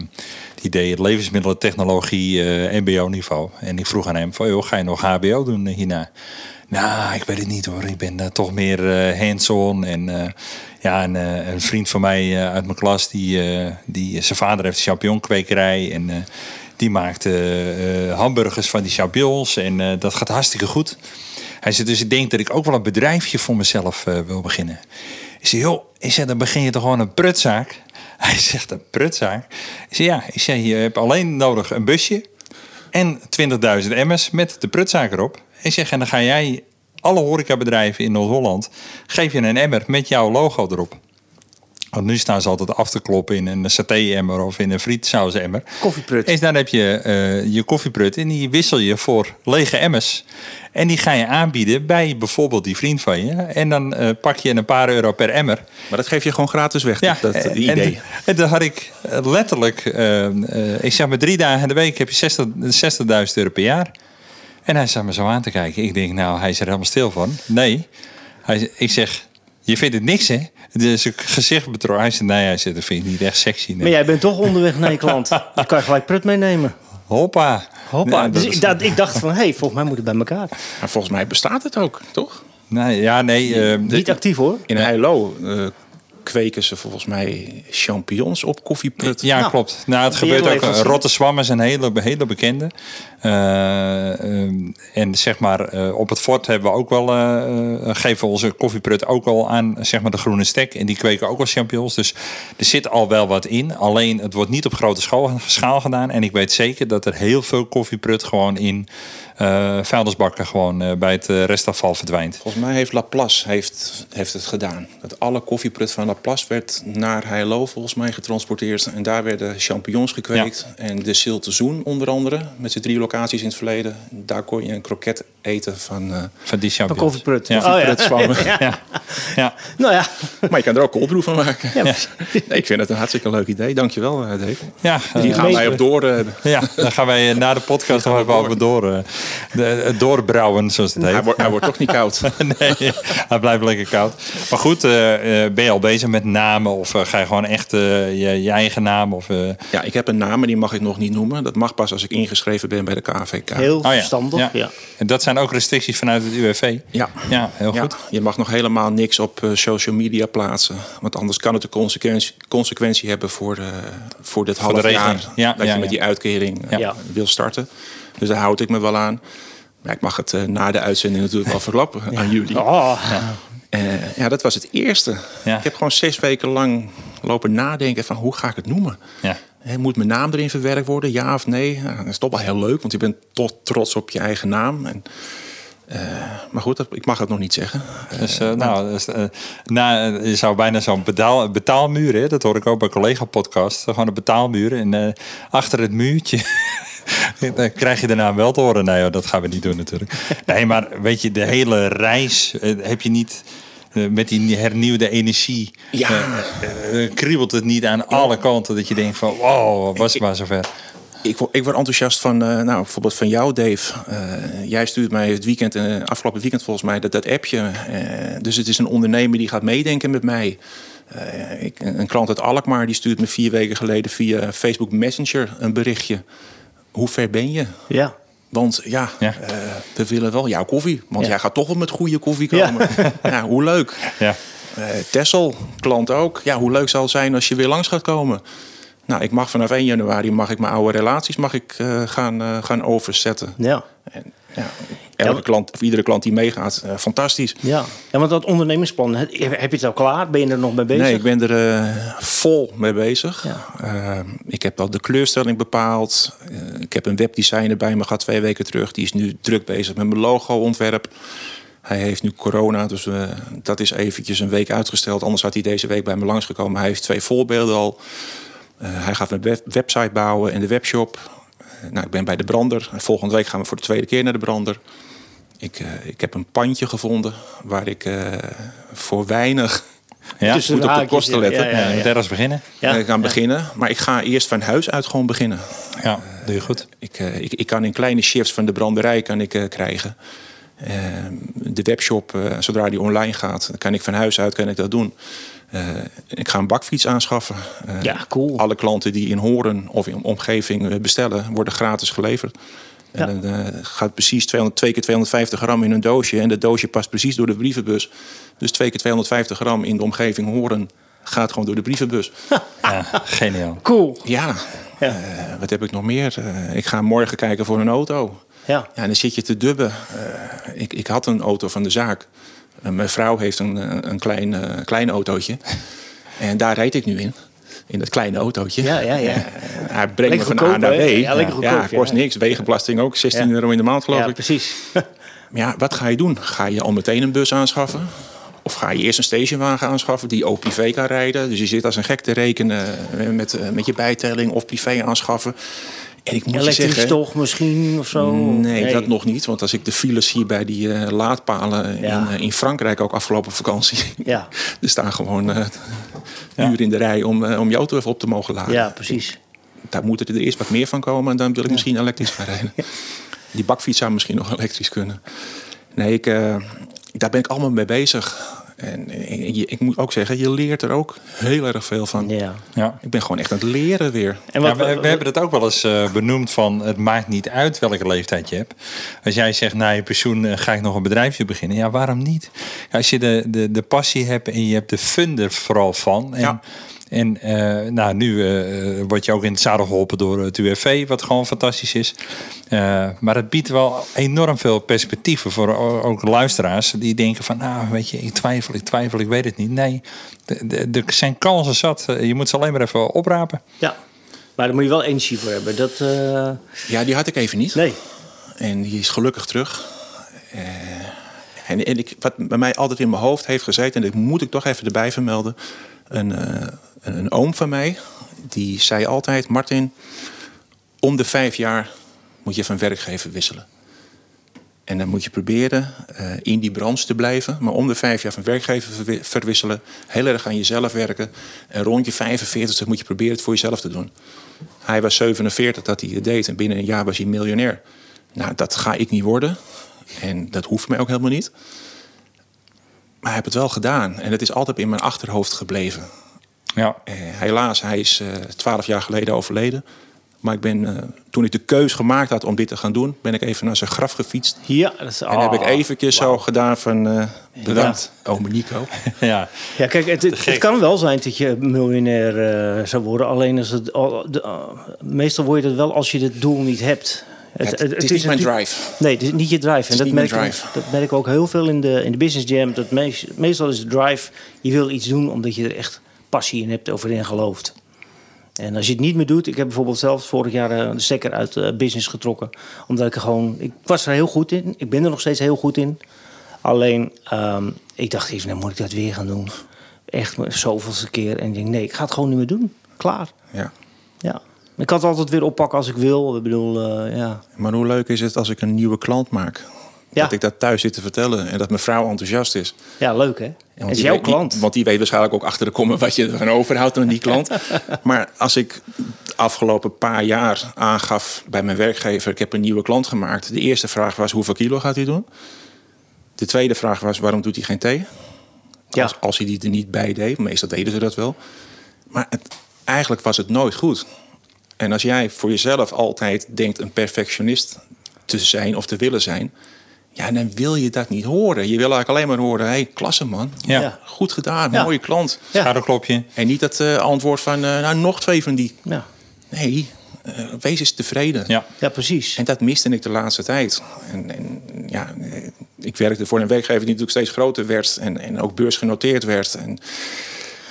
Speaker 3: die deed levensmiddelentechnologie eh, MBO-niveau. En ik vroeg aan hem: van, joh, ga je nog HBO doen hierna? Nou, ik weet het niet hoor. Ik ben eh, toch meer hands-on. En ja, een, een vriend van mij uit mijn klas, die, die, zijn vader heeft een champignonkwekerij. En die maakt hamburgers van die champignons. En dat gaat hartstikke goed. Hij zegt, dus ik denk dat ik ook wel een bedrijfje voor mezelf wil beginnen. Ik zeg, joh, ik dan begin je toch gewoon een prutzaak? Hij zegt, een prutzaak? Ik zeg, ja. Ik zeg, je hebt alleen nodig een busje en 20.000 emmers met de prutzaak erop. Ik zeg, en dan ga jij alle horecabedrijven in Noord-Holland... geef je een emmer met jouw logo erop. Want nu staan ze altijd af te kloppen in een saté-emmer of in een frietsaus-emmer.
Speaker 2: Koffieprut.
Speaker 3: En dan heb je eh, je koffieprut en die wissel je voor lege emmers. En die ga je aanbieden bij bijvoorbeeld die vriend van je. En dan eh, pak je een paar euro per emmer.
Speaker 4: Maar dat geef je gewoon gratis weg, dat, dat
Speaker 3: en-
Speaker 4: idee.
Speaker 3: En, dan had ik eh, letterlijk, eh, eh, ik zeg maar drie dagen in de week heb je 60 60.000 euro per jaar. En hij zat me zo aan te kijken. Ik denk, nou, hij is er helemaal stil van. Nee. Hij, ik zeg, je vindt het niks, hè? Dus ik gezicht betrokken. Hij zei, nee, hij zegt, dat vind ik niet echt sexy. Nee.
Speaker 2: Maar jij bent toch onderweg naar je klant. Dan kan je gelijk prut meenemen.
Speaker 3: Hoppa.
Speaker 2: Hoppa.
Speaker 3: Ja,
Speaker 2: dus ik, dat, ik dacht van, hé, hey, volgens mij moet het bij elkaar.
Speaker 4: Maar volgens mij bestaat het ook, toch?
Speaker 3: Nee, ja, nee. eh,
Speaker 2: Niet actief hoor.
Speaker 4: In Heilo eh, kweken ze volgens mij champignons op koffieprut.
Speaker 3: Ja,
Speaker 2: Nou,
Speaker 3: klopt. Nou, het gebeurt ook.
Speaker 2: leverancier.
Speaker 3: Rotte Swam is een hele, hele bekende. Eh, ehm, en zeg maar, eh, op het fort hebben we ook wel, geven we onze koffieprut ook al aan zeg maar, de groene stek. En die kweken ook al champignons. Dus er zit al wel wat in. Alleen het wordt niet op grote schaal, gedaan. En ik weet zeker dat er heel veel koffieprut gewoon in vuilnisbakken gewoon eh, bij het eh, restafval verdwijnt.
Speaker 4: Volgens mij heeft Laplace heeft, heeft het gedaan. Dat alle koffieprut van Laplace werd naar Heilo volgens mij getransporteerd. En daar werden champignons gekweekt. En de Siltezoen onder andere, met zijn drie locaties in het verleden. Daar kon je een kroket eten van uh,
Speaker 3: Van die
Speaker 2: Van
Speaker 3: champignons.
Speaker 2: koffieprut.
Speaker 3: Ja.
Speaker 2: Oh, ja.
Speaker 4: zwammen.
Speaker 3: Ja. ja.
Speaker 2: Nou ja.
Speaker 4: Maar je kan er ook coldbrew van maken.
Speaker 2: Ja.
Speaker 4: Nee, ik vind het een hartstikke leuk idee. Dankjewel, eh, Dave.
Speaker 3: Ja,
Speaker 4: Die
Speaker 3: eh,
Speaker 4: gaan wij op door. eh,
Speaker 3: Ja, dan gaan wij eh, na de podcast nog even over door. eh, de, het doorbrouwen, zoals het
Speaker 4: hij,
Speaker 3: heet.
Speaker 4: wordt, hij wordt toch niet koud.
Speaker 3: Nee, hij blijft lekker koud. Maar goed, eh, eh, ben je al bezig met namen? Of eh, ga je gewoon echt eh, je, je eigen naam? Of, eh,
Speaker 4: Ja, ik heb een naam, maar die mag ik nog niet noemen. Dat mag pas als ik ingeschreven ben bij de KVK.
Speaker 2: Heel
Speaker 3: oh ja.
Speaker 2: verstandig.
Speaker 3: Ja.
Speaker 2: Ja.
Speaker 3: En dat zijn ook restricties vanuit het UWV?
Speaker 4: Ja.
Speaker 3: Ja, heel
Speaker 4: Ja,
Speaker 3: goed.
Speaker 4: je mag nog helemaal niks op eh, social media plaatsen. Want anders kan het een consequentie, consequentie hebben voor, eh, voor dit half
Speaker 3: de regeling.
Speaker 4: jaar.
Speaker 3: Ja,
Speaker 4: dat
Speaker 3: ja,
Speaker 4: je met die uitkering eh,
Speaker 2: Ja.
Speaker 4: wil starten. Dus daar houd ik me wel aan. Maar ik mag het eh, na de uitzending natuurlijk wel verklappen aan jullie.
Speaker 2: Oh,
Speaker 4: Eh, ja, dat was het eerste.
Speaker 3: Ja.
Speaker 4: Ik heb gewoon zes weken lang lopen nadenken van hoe ga ik het noemen.
Speaker 3: Ja.
Speaker 4: Hè, Moet mijn naam erin verwerkt worden, ja of nee? Dat is toch wel heel leuk, want je bent toch trots op je eigen naam. En, eh, maar goed, dat- ik mag het nog niet zeggen.
Speaker 3: Dus, eh, nou, dus, eh, na, je zou bijna zo'n betaal, betaalmuur, hè? dat hoor ik ook bij collega-podcast. Gewoon een betaalmuur. En eh, achter het muurtje dan krijg je naam wel te horen. Nee, dat gaan we niet doen natuurlijk. Nee, maar weet je, de hele reis eh, heb je niet... eh, met die hernieuwde energie
Speaker 4: Ja.
Speaker 3: eh, eh, kriebelt het niet aan alle kanten dat je denkt van wow, was het maar zover.
Speaker 4: Ik word, ik word enthousiast van, eh, nou, bijvoorbeeld van jou, Dave. Eh, jij stuurt mij het weekend, afgelopen weekend volgens mij, dat, dat appje. Eh, dus het is een ondernemer die gaat meedenken met mij. Eh, ik, een klant uit Alkmaar die stuurt me vier weken geleden via Facebook Messenger een berichtje. Hoe ver ben je?
Speaker 2: ja.
Speaker 4: Want ja,
Speaker 3: Ja.
Speaker 4: eh, we willen wel jouw koffie. Want jij gaat toch wel met goede koffie komen. Ja. hoe leuk.
Speaker 3: Ja.
Speaker 4: Eh Tessel, klant ook. Ja, hoe leuk zal het zijn als je weer langs gaat komen? Nou, ik mag vanaf 1 januari mag ik mijn oude relaties mag ik, eh, gaan, gaan overzetten.
Speaker 2: Ja.
Speaker 4: En, ja, elke klant of iedere klant die meegaat, eh, fantastisch.
Speaker 2: Ja. ja, want dat ondernemingsplan, heb je het al klaar? Ben je er nog mee bezig?
Speaker 4: Nee, ik ben er eh, vol mee bezig.
Speaker 2: Ja.
Speaker 4: Eh, ik heb al de kleurstelling bepaald. Eh, ik heb een webdesigner bij me gehad twee weken terug. Die is nu druk bezig met mijn logo-ontwerp. Hij heeft nu corona, dus dat is eventjes een week uitgesteld. Anders had hij deze week bij me langsgekomen. Hij heeft twee voorbeelden al. Eh, hij gaat web- website bouwen en de webshop. Eh, nou, ik ben bij de brander. Volgende week gaan we voor de tweede keer naar de brander. Ik, eh, ik heb een pandje gevonden waar ik eh, voor weinig
Speaker 3: Ja,
Speaker 2: Tussen
Speaker 4: moet op de kosten letten.
Speaker 2: Ja, ja,
Speaker 3: ja,
Speaker 2: ja.
Speaker 3: moet ergens beginnen.
Speaker 2: Ja,
Speaker 4: eh, gaan
Speaker 2: ja.
Speaker 4: beginnen. Maar ik ga eerst van huis uit gewoon beginnen.
Speaker 3: Ja, doe je goed.
Speaker 4: Ik, eh, ik, ik kan in kleine shifts van de branderij kan ik, eh, krijgen. Eh, de webshop, eh, zodra die online gaat, dan kan ik van huis uit kan ik dat doen. Eh, ik ga een bakfiets aanschaffen. Eh,
Speaker 2: Ja, cool.
Speaker 4: Alle klanten die in Horen of in omgeving eh, bestellen, worden gratis geleverd.
Speaker 2: Ja.
Speaker 4: En dan eh, gaat precies 200, 2 keer 250 gram in een doosje. En dat doosje past precies door de brievenbus. Dus 2 keer 250 gram in de omgeving Horen gaat gewoon door de brievenbus.
Speaker 3: Ja, geniaal.
Speaker 2: Cool.
Speaker 4: Ja,
Speaker 2: Ja.
Speaker 4: eh, wat heb ik nog meer? Eh, ik ga morgen kijken voor een auto.
Speaker 2: Ja.
Speaker 4: Ja, en dan zit je te dubben. Eh, ik, ik had een auto van de zaak. Eh, mijn vrouw heeft een, eh, een klein, eh, klein autootje. En daar rijd ik nu in. In dat kleine autootje.
Speaker 2: Ja, ja, ja.
Speaker 4: Hij brengt me van A naar B.
Speaker 2: Ja, goedkoop,
Speaker 4: ja, kost
Speaker 2: ja.
Speaker 4: niks. Wegenbelasting ook. 16
Speaker 2: Ja.
Speaker 4: euro in de maand geloof
Speaker 2: Ja,
Speaker 4: ik.
Speaker 2: precies.
Speaker 4: Maar ja, wat ga je doen? Ga je al meteen een bus aanschaffen? Of ga je eerst een stationwagen aanschaffen die ook privé kan rijden? Dus je zit als een gek te rekenen met, met je bijtelling of privé aanschaffen. En ik moet je
Speaker 2: Elektrisch
Speaker 4: zeggen...
Speaker 2: toch misschien of zo?
Speaker 4: Nee, dat nog niet. Want als ik de files zie bij die eh, laadpalen
Speaker 2: Ja.
Speaker 4: in, eh, in Frankrijk ook afgelopen vakantie.
Speaker 2: Ja,
Speaker 4: er staan gewoon eh uren in de rij om, om je auto even op te mogen laden.
Speaker 2: ja precies.
Speaker 4: Daar moeten er eerst wat meer van komen en dan wil ik misschien elektrisch gaan rijden. Die bakfiets zou misschien nog elektrisch kunnen. Nee, ik, daar ben ik allemaal mee bezig. En eh, je- ik moet ook zeggen, je leert er ook heel erg veel van.
Speaker 2: Ja.
Speaker 3: Ja.
Speaker 4: Ik ben gewoon echt aan het leren weer.
Speaker 2: En
Speaker 3: Ja, we, we hebben het ook wel eens eh, benoemd van het maakt niet uit welke leeftijd je hebt. Als jij zegt na je pensioen eh, ga ik nog een bedrijfje beginnen. Ja, waarom niet? Als je de, de, de passie hebt en je hebt de fun er vooral van. En,
Speaker 4: Ja.
Speaker 3: En eh, nou, nu eh, word je ook in het zadel geholpen door het UWV, wat gewoon fantastisch is. Eh, maar het biedt wel enorm veel perspectieven voor ook luisteraars die denken van, nou weet je, ik twijfel, ik twijfel, ik weet het niet. Nee, er zijn kansen zat. Eh, Je moet ze alleen maar even oprapen.
Speaker 2: Ja, maar daar moet je wel energie voor hebben. Dat, eh,
Speaker 4: Ja, die had ik even niet.
Speaker 2: nee.
Speaker 4: En die is gelukkig terug. Eh, en en ik, wat bij mij altijd in mijn hoofd heeft gezeten, en dat moet ik toch even erbij vermelden. Een, eh, een, oom van mij, die zei altijd: Martin, om de vijf jaar moet je van werkgever wisselen. En dan moet je proberen eh, in die branche te blijven. Maar om de vijf jaar van werkgever verwi- verwisselen. Heel erg aan jezelf werken. En rond je 45 moet je proberen het voor jezelf te doen. Hij was 47 dat hij het deed. En binnen een jaar was hij miljonair. Nou, dat ga ik niet worden. En dat hoeft mij ook helemaal niet. Maar hij heeft het wel gedaan. En het is altijd in mijn achterhoofd gebleven.
Speaker 3: Ja,
Speaker 4: Eh, helaas, hij is twaalf jaar geleden overleden. Maar ik ben, eh, toen ik de keus gemaakt had om dit te gaan doen... ben ik even naar zijn graf gefietst.
Speaker 2: Ja, dat is,
Speaker 4: En heb ik
Speaker 2: oh,
Speaker 4: eventjes zo gedaan van... eh bedankt, ome Nico.
Speaker 3: ja.
Speaker 2: Ja, kijk, het, het, het kan wel zijn dat je miljonair eh, zou worden. Alleen als het, uh, meestal word je dat wel als je het doel niet hebt.
Speaker 4: Het, het, is niet mijn drive.
Speaker 2: Nee, het is niet je drive. En dat,
Speaker 4: niet mijn
Speaker 2: merken,
Speaker 4: drive.
Speaker 2: dat merken we ook heel veel in de, in de business jam. Dat meest- meestal is de drive, je wil iets doen omdat je er echt passie in hebt, of erin gelooft. En als je het niet meer doet, ik heb bijvoorbeeld zelf vorig jaar eh, de stekker uit eh, business getrokken. Omdat ik er gewoon, ik was er heel goed in. Ik ben er nog steeds heel goed in. Alleen, ehm, ik dacht even, nou moet ik dat weer gaan doen. Echt zoveelste keer. En ik denk, nee, ik ga het gewoon niet meer doen. Klaar.
Speaker 4: Ja.
Speaker 2: Ja. Ik kan het altijd weer oppakken als ik wil. Ik bedoel, eh, ja.
Speaker 4: Maar hoe leuk is het als ik een nieuwe klant maak?
Speaker 2: Ja.
Speaker 4: Dat ik dat thuis zit te vertellen en dat mijn vrouw enthousiast is.
Speaker 2: ja, leuk hè? Het is jouw
Speaker 4: weet- die-
Speaker 2: klant.
Speaker 4: want die weet waarschijnlijk ook achter de komma wat je ervan overhoudt aan die klant. maar als ik de afgelopen paar jaar aangaf bij mijn werkgever... ik heb een nieuwe klant gemaakt. De eerste vraag was hoeveel kilo gaat hij doen? De tweede vraag was waarom doet hij geen thee?
Speaker 2: Ja.
Speaker 4: Als, als hij die er niet bij deed. Meestal deden ze dat wel. Maar het, eigenlijk was het nooit goed. En als jij voor jezelf altijd denkt een perfectionist te zijn of te willen zijn... Ja, dan wil je dat niet horen. Je wil eigenlijk alleen maar horen, hé, hey, klasse man.
Speaker 3: Ja.
Speaker 2: Ja.
Speaker 4: Goed gedaan,
Speaker 2: Ja.
Speaker 4: mooie klant.
Speaker 2: Ja.
Speaker 3: Schouderklopje.
Speaker 4: En niet het eh, antwoord van, eh, nou, nog twee van die.
Speaker 2: Ja,
Speaker 4: Nee, eh, wees eens tevreden.
Speaker 3: Ja.
Speaker 2: ja precies.
Speaker 4: En dat miste ik de laatste tijd. En, en ja, ik werkte voor een werkgever die natuurlijk steeds groter werd en, en ook beursgenoteerd werd. En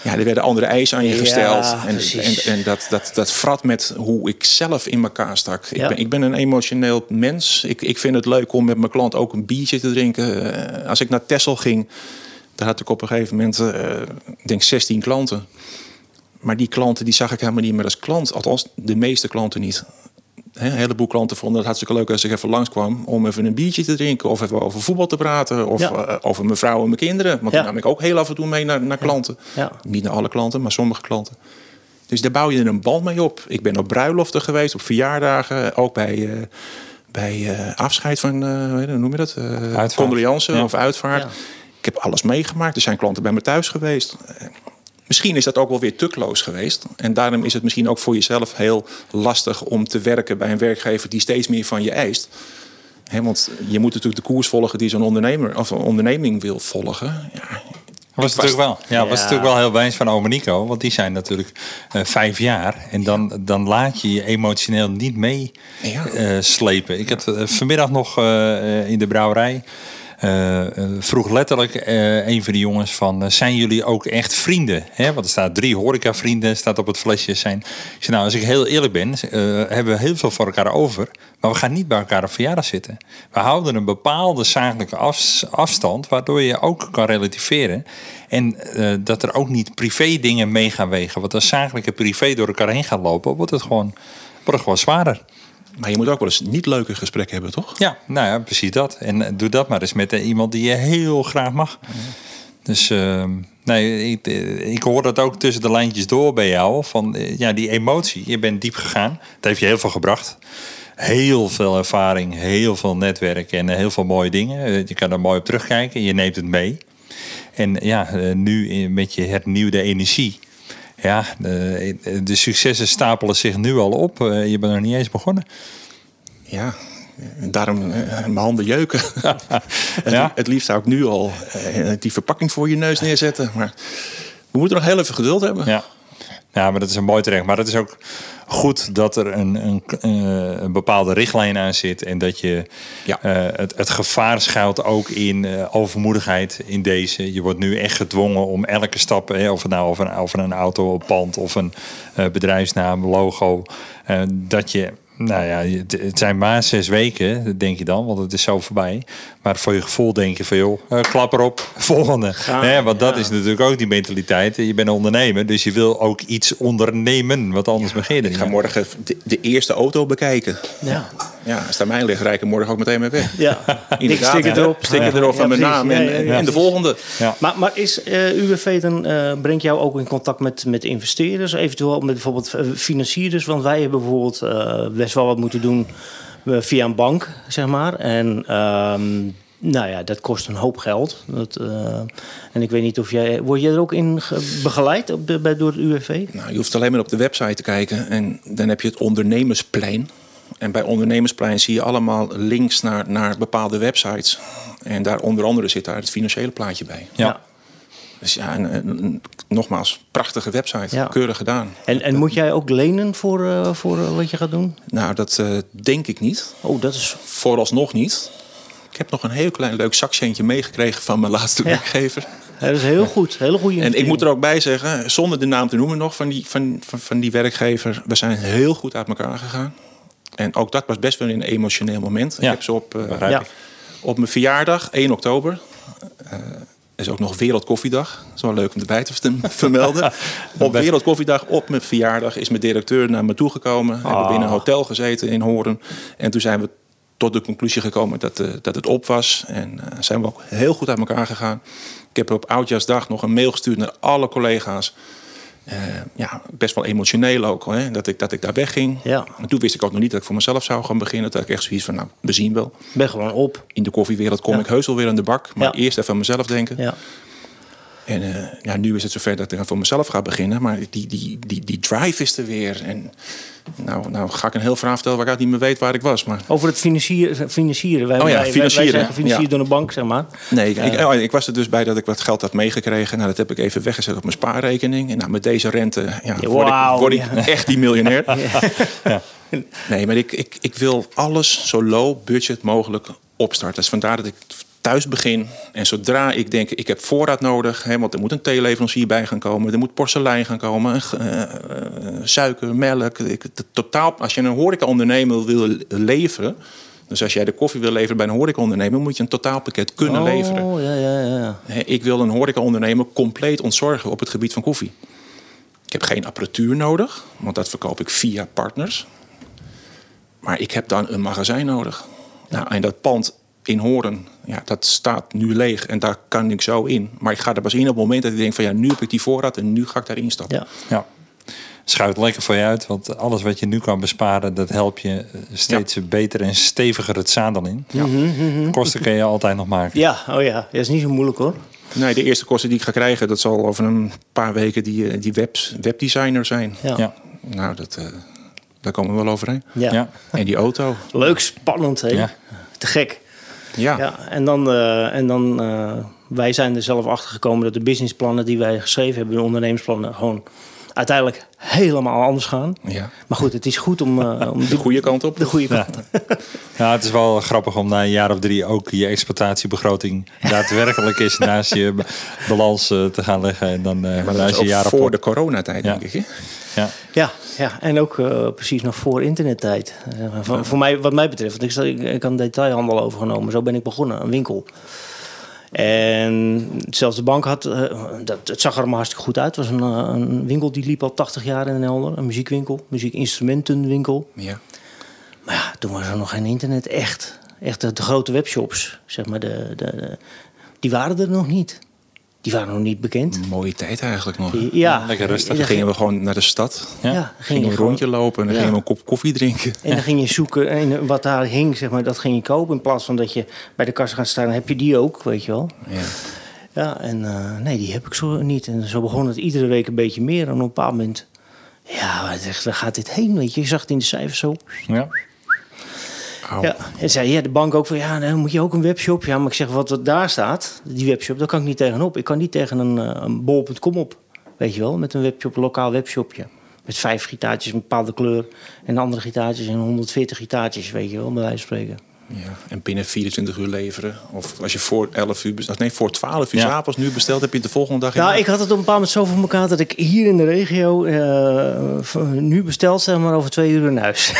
Speaker 4: ja, er werden andere eisen aan je
Speaker 2: Ja,
Speaker 4: gesteld. En, en, en dat, dat, dat frat met hoe ik zelf in elkaar stak. Ik, ben, ik ben een emotioneel mens. Ik, ik vind het leuk om met mijn klant ook een biertje te drinken. Eh, als ik naar Texel ging, daar had ik op een gegeven moment, eh, denk 16 klanten. Maar die klanten die zag ik helemaal niet meer als klant. Althans, de meeste klanten niet. Een heleboel klanten vonden het hartstikke leuk als ik even langskwam om even een biertje te drinken of even over voetbal te praten of
Speaker 2: Ja.
Speaker 4: eh, over mijn vrouw en mijn kinderen. Want
Speaker 2: Ja.
Speaker 4: die nam ik ook heel af en toe mee naar, naar klanten.
Speaker 2: Ja.
Speaker 4: Niet naar alle klanten, maar sommige klanten. Dus daar bouw je een band mee op. Ik ben op bruiloften geweest, op verjaardagen, ook bij, eh, bij eh, afscheid van, eh, hoe noem je dat? Eh
Speaker 3: Ja.
Speaker 4: of uitvaart.
Speaker 2: Ja.
Speaker 4: Ik heb alles meegemaakt. Er zijn klanten bij me thuis geweest. Misschien is dat ook wel weer tukloos geweest. En daarom is het misschien ook voor jezelf heel lastig om te werken bij een werkgever die steeds meer van je eist. Want je moet natuurlijk de koers volgen die zo'n ondernemer of een onderneming wil volgen. Ja,
Speaker 3: Was natuurlijk wel. Ja, was
Speaker 2: Ja.
Speaker 3: natuurlijk wel heel wijs van Ome Nico. Want die zijn natuurlijk eh, vijf jaar. En dan, dan laat je je emotioneel niet mee
Speaker 4: Ja.
Speaker 3: eh, slepen. Ik had eh, vanmiddag nog in de brouwerij. Eh, eh, vroeg letterlijk eh, een van die jongens van... zijn jullie ook echt vrienden? Want er staat drie horecavrienden, staat op het flesje. Zijn. Ik zei, nou, als ik heel eerlijk ben... hebben we heel veel voor elkaar over. Maar we gaan niet bij elkaar op verjaardag zitten. We houden een bepaalde zakelijke afs- afstand... waardoor je ook kan relativeren. En dat er ook niet privé dingen mee gaan wegen. Want als zakelijke privé door elkaar heen gaan lopen... wordt het gewoon, wordt het gewoon zwaarder.
Speaker 4: Maar je moet ook wel eens niet leuke gesprekken hebben, toch?
Speaker 3: Ja, nou ja, precies dat. En eh, doe dat maar eens met eh, iemand die je heel graag mag. Dus ehm, nee, ik, eh, ik hoor dat ook tussen de lijntjes door bij jou. Van ja, die emotie. Je bent diep gegaan. Het heeft je heel veel gebracht. Heel veel ervaring, heel veel netwerk en heel veel mooie dingen. Je kan er mooi op terugkijken. Je neemt het mee. En ja, nu met je hernieuwde energie. Ja, de, de successen stapelen zich nu al op. Eh, Je bent nog niet eens begonnen.
Speaker 4: Ja, daarom eh, mijn handen jeuken. het,
Speaker 3: Ja.
Speaker 4: het liefst zou ik nu al eh, die verpakking voor je neus neerzetten. Maar we moeten nog heel even geduld hebben.
Speaker 3: Ja. Ja, maar dat is een mooi terecht. Maar het is ook goed dat er een, een, eh, een bepaalde richtlijn aan zit. En dat je
Speaker 4: Ja.
Speaker 3: eh, het, het gevaar schuilt ook in eh, overmoedigheid in deze. Je wordt nu echt gedwongen om elke stap, hè, of het nou over een, over een auto, een pand of een bedrijfsnaam, logo, dat je. Nou ja, het, het zijn maar zes weken, denk je dan, want het is zo voorbij. Maar voor je gevoel denk je van, joh, eh, klap erop, volgende.
Speaker 2: Gaan,
Speaker 3: want dat
Speaker 2: ja.
Speaker 3: is natuurlijk ook die mentaliteit. Je bent een ondernemer, dus je wil ook iets ondernemen. Want anders begin er
Speaker 4: Ik ga morgen de, de eerste auto bekijken.
Speaker 2: Ja.
Speaker 4: Ja, als het aan mij ligt, rijk ik morgen ook meteen mee weg.
Speaker 2: Ja,
Speaker 4: Inderdaad,
Speaker 2: sticker
Speaker 4: hè.
Speaker 2: erop.
Speaker 4: Sticker erop van mijn naam en,
Speaker 2: Ja, ja, ja.
Speaker 4: en de volgende.
Speaker 3: Ja.
Speaker 2: Maar, maar is eh UWV dan, eh, brengt jou ook in contact met, met investeerders, eventueel met bijvoorbeeld financierders? Want wij hebben bijvoorbeeld eh, best wel wat moeten doen via een bank, zeg maar. En ehm, nou ja, dat kost een hoop geld. Dat, eh, en ik weet niet of jij, word jij er ook in ge- begeleid op de, bij, door het UWV?
Speaker 4: Nou, je hoeft alleen maar op de website te kijken en dan heb je het ondernemersplein. En bij ondernemersplein zie je allemaal links naar, naar bepaalde websites. En daar onder andere zit daar het financiële plaatje bij.
Speaker 3: Ja.
Speaker 4: Dus ja, een, een- een- nogmaals, prachtige website.
Speaker 2: Ja.
Speaker 4: Keurig gedaan.
Speaker 2: En, en moet jij ook lenen voor, eh, voor eh, wat je gaat doen?
Speaker 4: Nou, dat eh, denk ik niet.
Speaker 2: Oh, dat is.
Speaker 4: Vooralsnog niet. Ik heb nog een heel klein leuk zakcentje meegekregen van mijn laatste
Speaker 2: Ja.
Speaker 4: werkgever.
Speaker 2: Dat is heel goed. Hele goede
Speaker 4: En ik moet er ook bij zeggen, zonder de naam te noemen nog van die, van, van, van die werkgever. We zijn heel goed uit elkaar gegaan. En ook dat was best wel een emotioneel moment. Ik heb ze op, eh, op mijn verjaardag, 1 oktober. Is ook nog Wereldkoffiedag. Dat is wel leuk om erbij te vermelden. op Wereldkoffiedag, op mijn verjaardag, is mijn directeur naar me toegekomen. We hebben we in een hotel gezeten in Hoorn. En toen zijn we tot de conclusie gekomen dat, eh, dat het op was. En eh, zijn we ook heel goed uit elkaar gegaan. Ik heb op Oudjaarsdag nog een mail gestuurd naar alle collega's. Eh, ja, best wel emotioneel ook, hè, dat, ik, dat ik daar wegging.
Speaker 2: Ja.
Speaker 4: En toen wist ik ook nog niet dat ik voor mezelf zou gaan beginnen. Dat ik echt zoiets van, nou, we zien wel.
Speaker 2: ben gewoon op.
Speaker 4: In de koffiewereld kom
Speaker 2: Ja.
Speaker 4: ik heus wel weer aan de bak. Maar
Speaker 2: Ja.
Speaker 4: eerst even aan mezelf denken.
Speaker 2: Ja.
Speaker 4: En eh, ja, nu is het zover dat ik voor mezelf ga beginnen. Maar die, die, die, die drive is er weer. En nou, nou ga ik een heel verhaal vertellen waar ik uit niet meer weet waar ik was. Maar
Speaker 2: Over het financieren. financieren. Wij,
Speaker 4: Oh ja,
Speaker 2: wij-
Speaker 4: financieren,
Speaker 2: Wij zijn gefinancierd
Speaker 4: ja.
Speaker 2: door een bank, zeg maar.
Speaker 4: nee, ik, ik, oh, ik was er dus bij dat ik wat geld had meegekregen. Nou, dat heb ik even weggezet op mijn spaarrekening. En nou, met deze rente ja, word,
Speaker 2: wauw,
Speaker 4: ik, word ik
Speaker 2: ja.
Speaker 4: echt die miljonair. Nee, maar ik, ik, ik wil alles zo low budget mogelijk opstarten. Dus vandaar dat ik thuis begin. En zodra ik denk, ik heb voorraad nodig. Hè, want er moet een theeleverancier bij gaan komen. Er moet porselein gaan komen. eh, eh, suiker, melk. Ik, het totaal, als je een horecaondernemer wil leveren... Dus als jij de koffie wil leveren bij een horecaondernemer... moet je een totaalpakket kunnen leveren.
Speaker 2: Oh, ja, ja, ja.
Speaker 4: Hè, Ik wil een horecaondernemer compleet ontzorgen op het gebied van koffie. Ik heb geen apparatuur nodig, want dat verkoop ik via partners. Maar ik heb dan een magazijn nodig. Nou, en dat pand in Horen, ja, dat staat nu leeg en daar kan ik zo in. Maar ik ga er pas in op het moment dat ik denk van ja, nu heb ik die voorraad en nu ga ik daarin stappen.
Speaker 2: ja.
Speaker 3: Ja. Schuift lekker voor je uit, want alles wat je nu kan besparen, dat helpt je steeds beter en steviger het zadel in. Kosten kun je altijd nog maken.
Speaker 2: Ja, oh ja. Dat is niet zo moeilijk hoor.
Speaker 4: Nee, de eerste kosten die ik ga krijgen, dat zal over een paar weken die, eh, die webs, webdesigner zijn.
Speaker 2: Ja.
Speaker 3: Ja.
Speaker 4: Nou, dat, eh, daar komen we wel overheen.
Speaker 2: Ja.
Speaker 3: Ja.
Speaker 4: En die auto.
Speaker 2: Leuk, spannend, hè?
Speaker 3: Ja.
Speaker 2: Te gek.
Speaker 4: Ja,
Speaker 2: Ja, en dan, eh, en dan eh, wij zijn er zelf achter gekomen dat de businessplannen die wij geschreven hebben, de ondernemersplannen, gewoon uiteindelijk helemaal anders gaan.
Speaker 4: ja.
Speaker 2: Maar goed, het is goed om, eh, om
Speaker 4: de goede kant op.
Speaker 2: de goede kant.
Speaker 3: Ja, het is wel grappig om na een jaar of drie ook je exploitatiebegroting daadwerkelijk eens naast je balans te gaan leggen. En dan eh
Speaker 4: Maar dat
Speaker 3: naast
Speaker 4: is
Speaker 3: je
Speaker 4: ook
Speaker 3: jaarrapport.
Speaker 4: voor de coronatijd,
Speaker 3: Ja.
Speaker 4: denk ik. Hè?
Speaker 3: Ja.
Speaker 2: Ja, ja, en ook eh, precies nog voor internettijd. Eh, voor, voor mij, wat mij betreft, want ik, ik, had een detailhandel overgenomen. Zo ben ik begonnen, een winkel. En zelfs de bank had, eh, dat, het zag er maar hartstikke goed uit. Het was een, een winkel die liep al 80 jaar in Den Helder. Een muziekwinkel, muziekinstrumentenwinkel.
Speaker 4: Ja.
Speaker 2: Maar ja, toen was er nog geen internet echt. Echt de, de grote webshops, zeg maar, de, de, de- die waren er nog niet. Die waren nog niet bekend.
Speaker 4: Mooie tijd eigenlijk nog.
Speaker 2: Ja,
Speaker 3: lekker rustig.
Speaker 4: Dan gingen we gewoon naar de stad.
Speaker 3: Ja.
Speaker 2: ja,
Speaker 4: Gingen we een
Speaker 2: gewoon-
Speaker 4: rondje lopen en dan
Speaker 2: Ja.
Speaker 4: gingen we een kop koffie drinken.
Speaker 2: En dan ging je zoeken en wat daar hing, zeg maar, dat ging je kopen. In plaats van dat je bij de kassa gaat staan, heb je die ook, weet je wel.
Speaker 4: Ja.
Speaker 2: Ja, en eh, nee, die heb ik zo niet. En zo begon het iedere week een beetje meer. En op een bepaald moment, ja, waar gaat dit heen? Weet je, je zag het in de cijfers zo.
Speaker 3: Ja.
Speaker 2: Ja, en zei ja, de bank ook van, ja, dan moet je ook een webshop. Ja, maar ik zeg, wat daar staat, die webshop, daar kan ik niet tegenop. Ik kan niet tegen een, eh, een bol.com op, weet je wel. Met een webshop, een lokaal webshopje. Met vijf gitaartjes, een bepaalde kleur. En andere gitaartjes en 140 gitaartjes, weet je wel, bij wijze van spreken.
Speaker 4: Ja. En binnen 24 uur leveren. Of als je voor 11 uur. Nee, voor 12 uur
Speaker 3: Ja.
Speaker 4: s avonds nu besteld, heb je het de volgende dag in.
Speaker 2: Nou, ik had het op een bepaald moment zo voor elkaar dat ik hier in de regio eh, nu besteld, zeg maar, over twee uur in huis.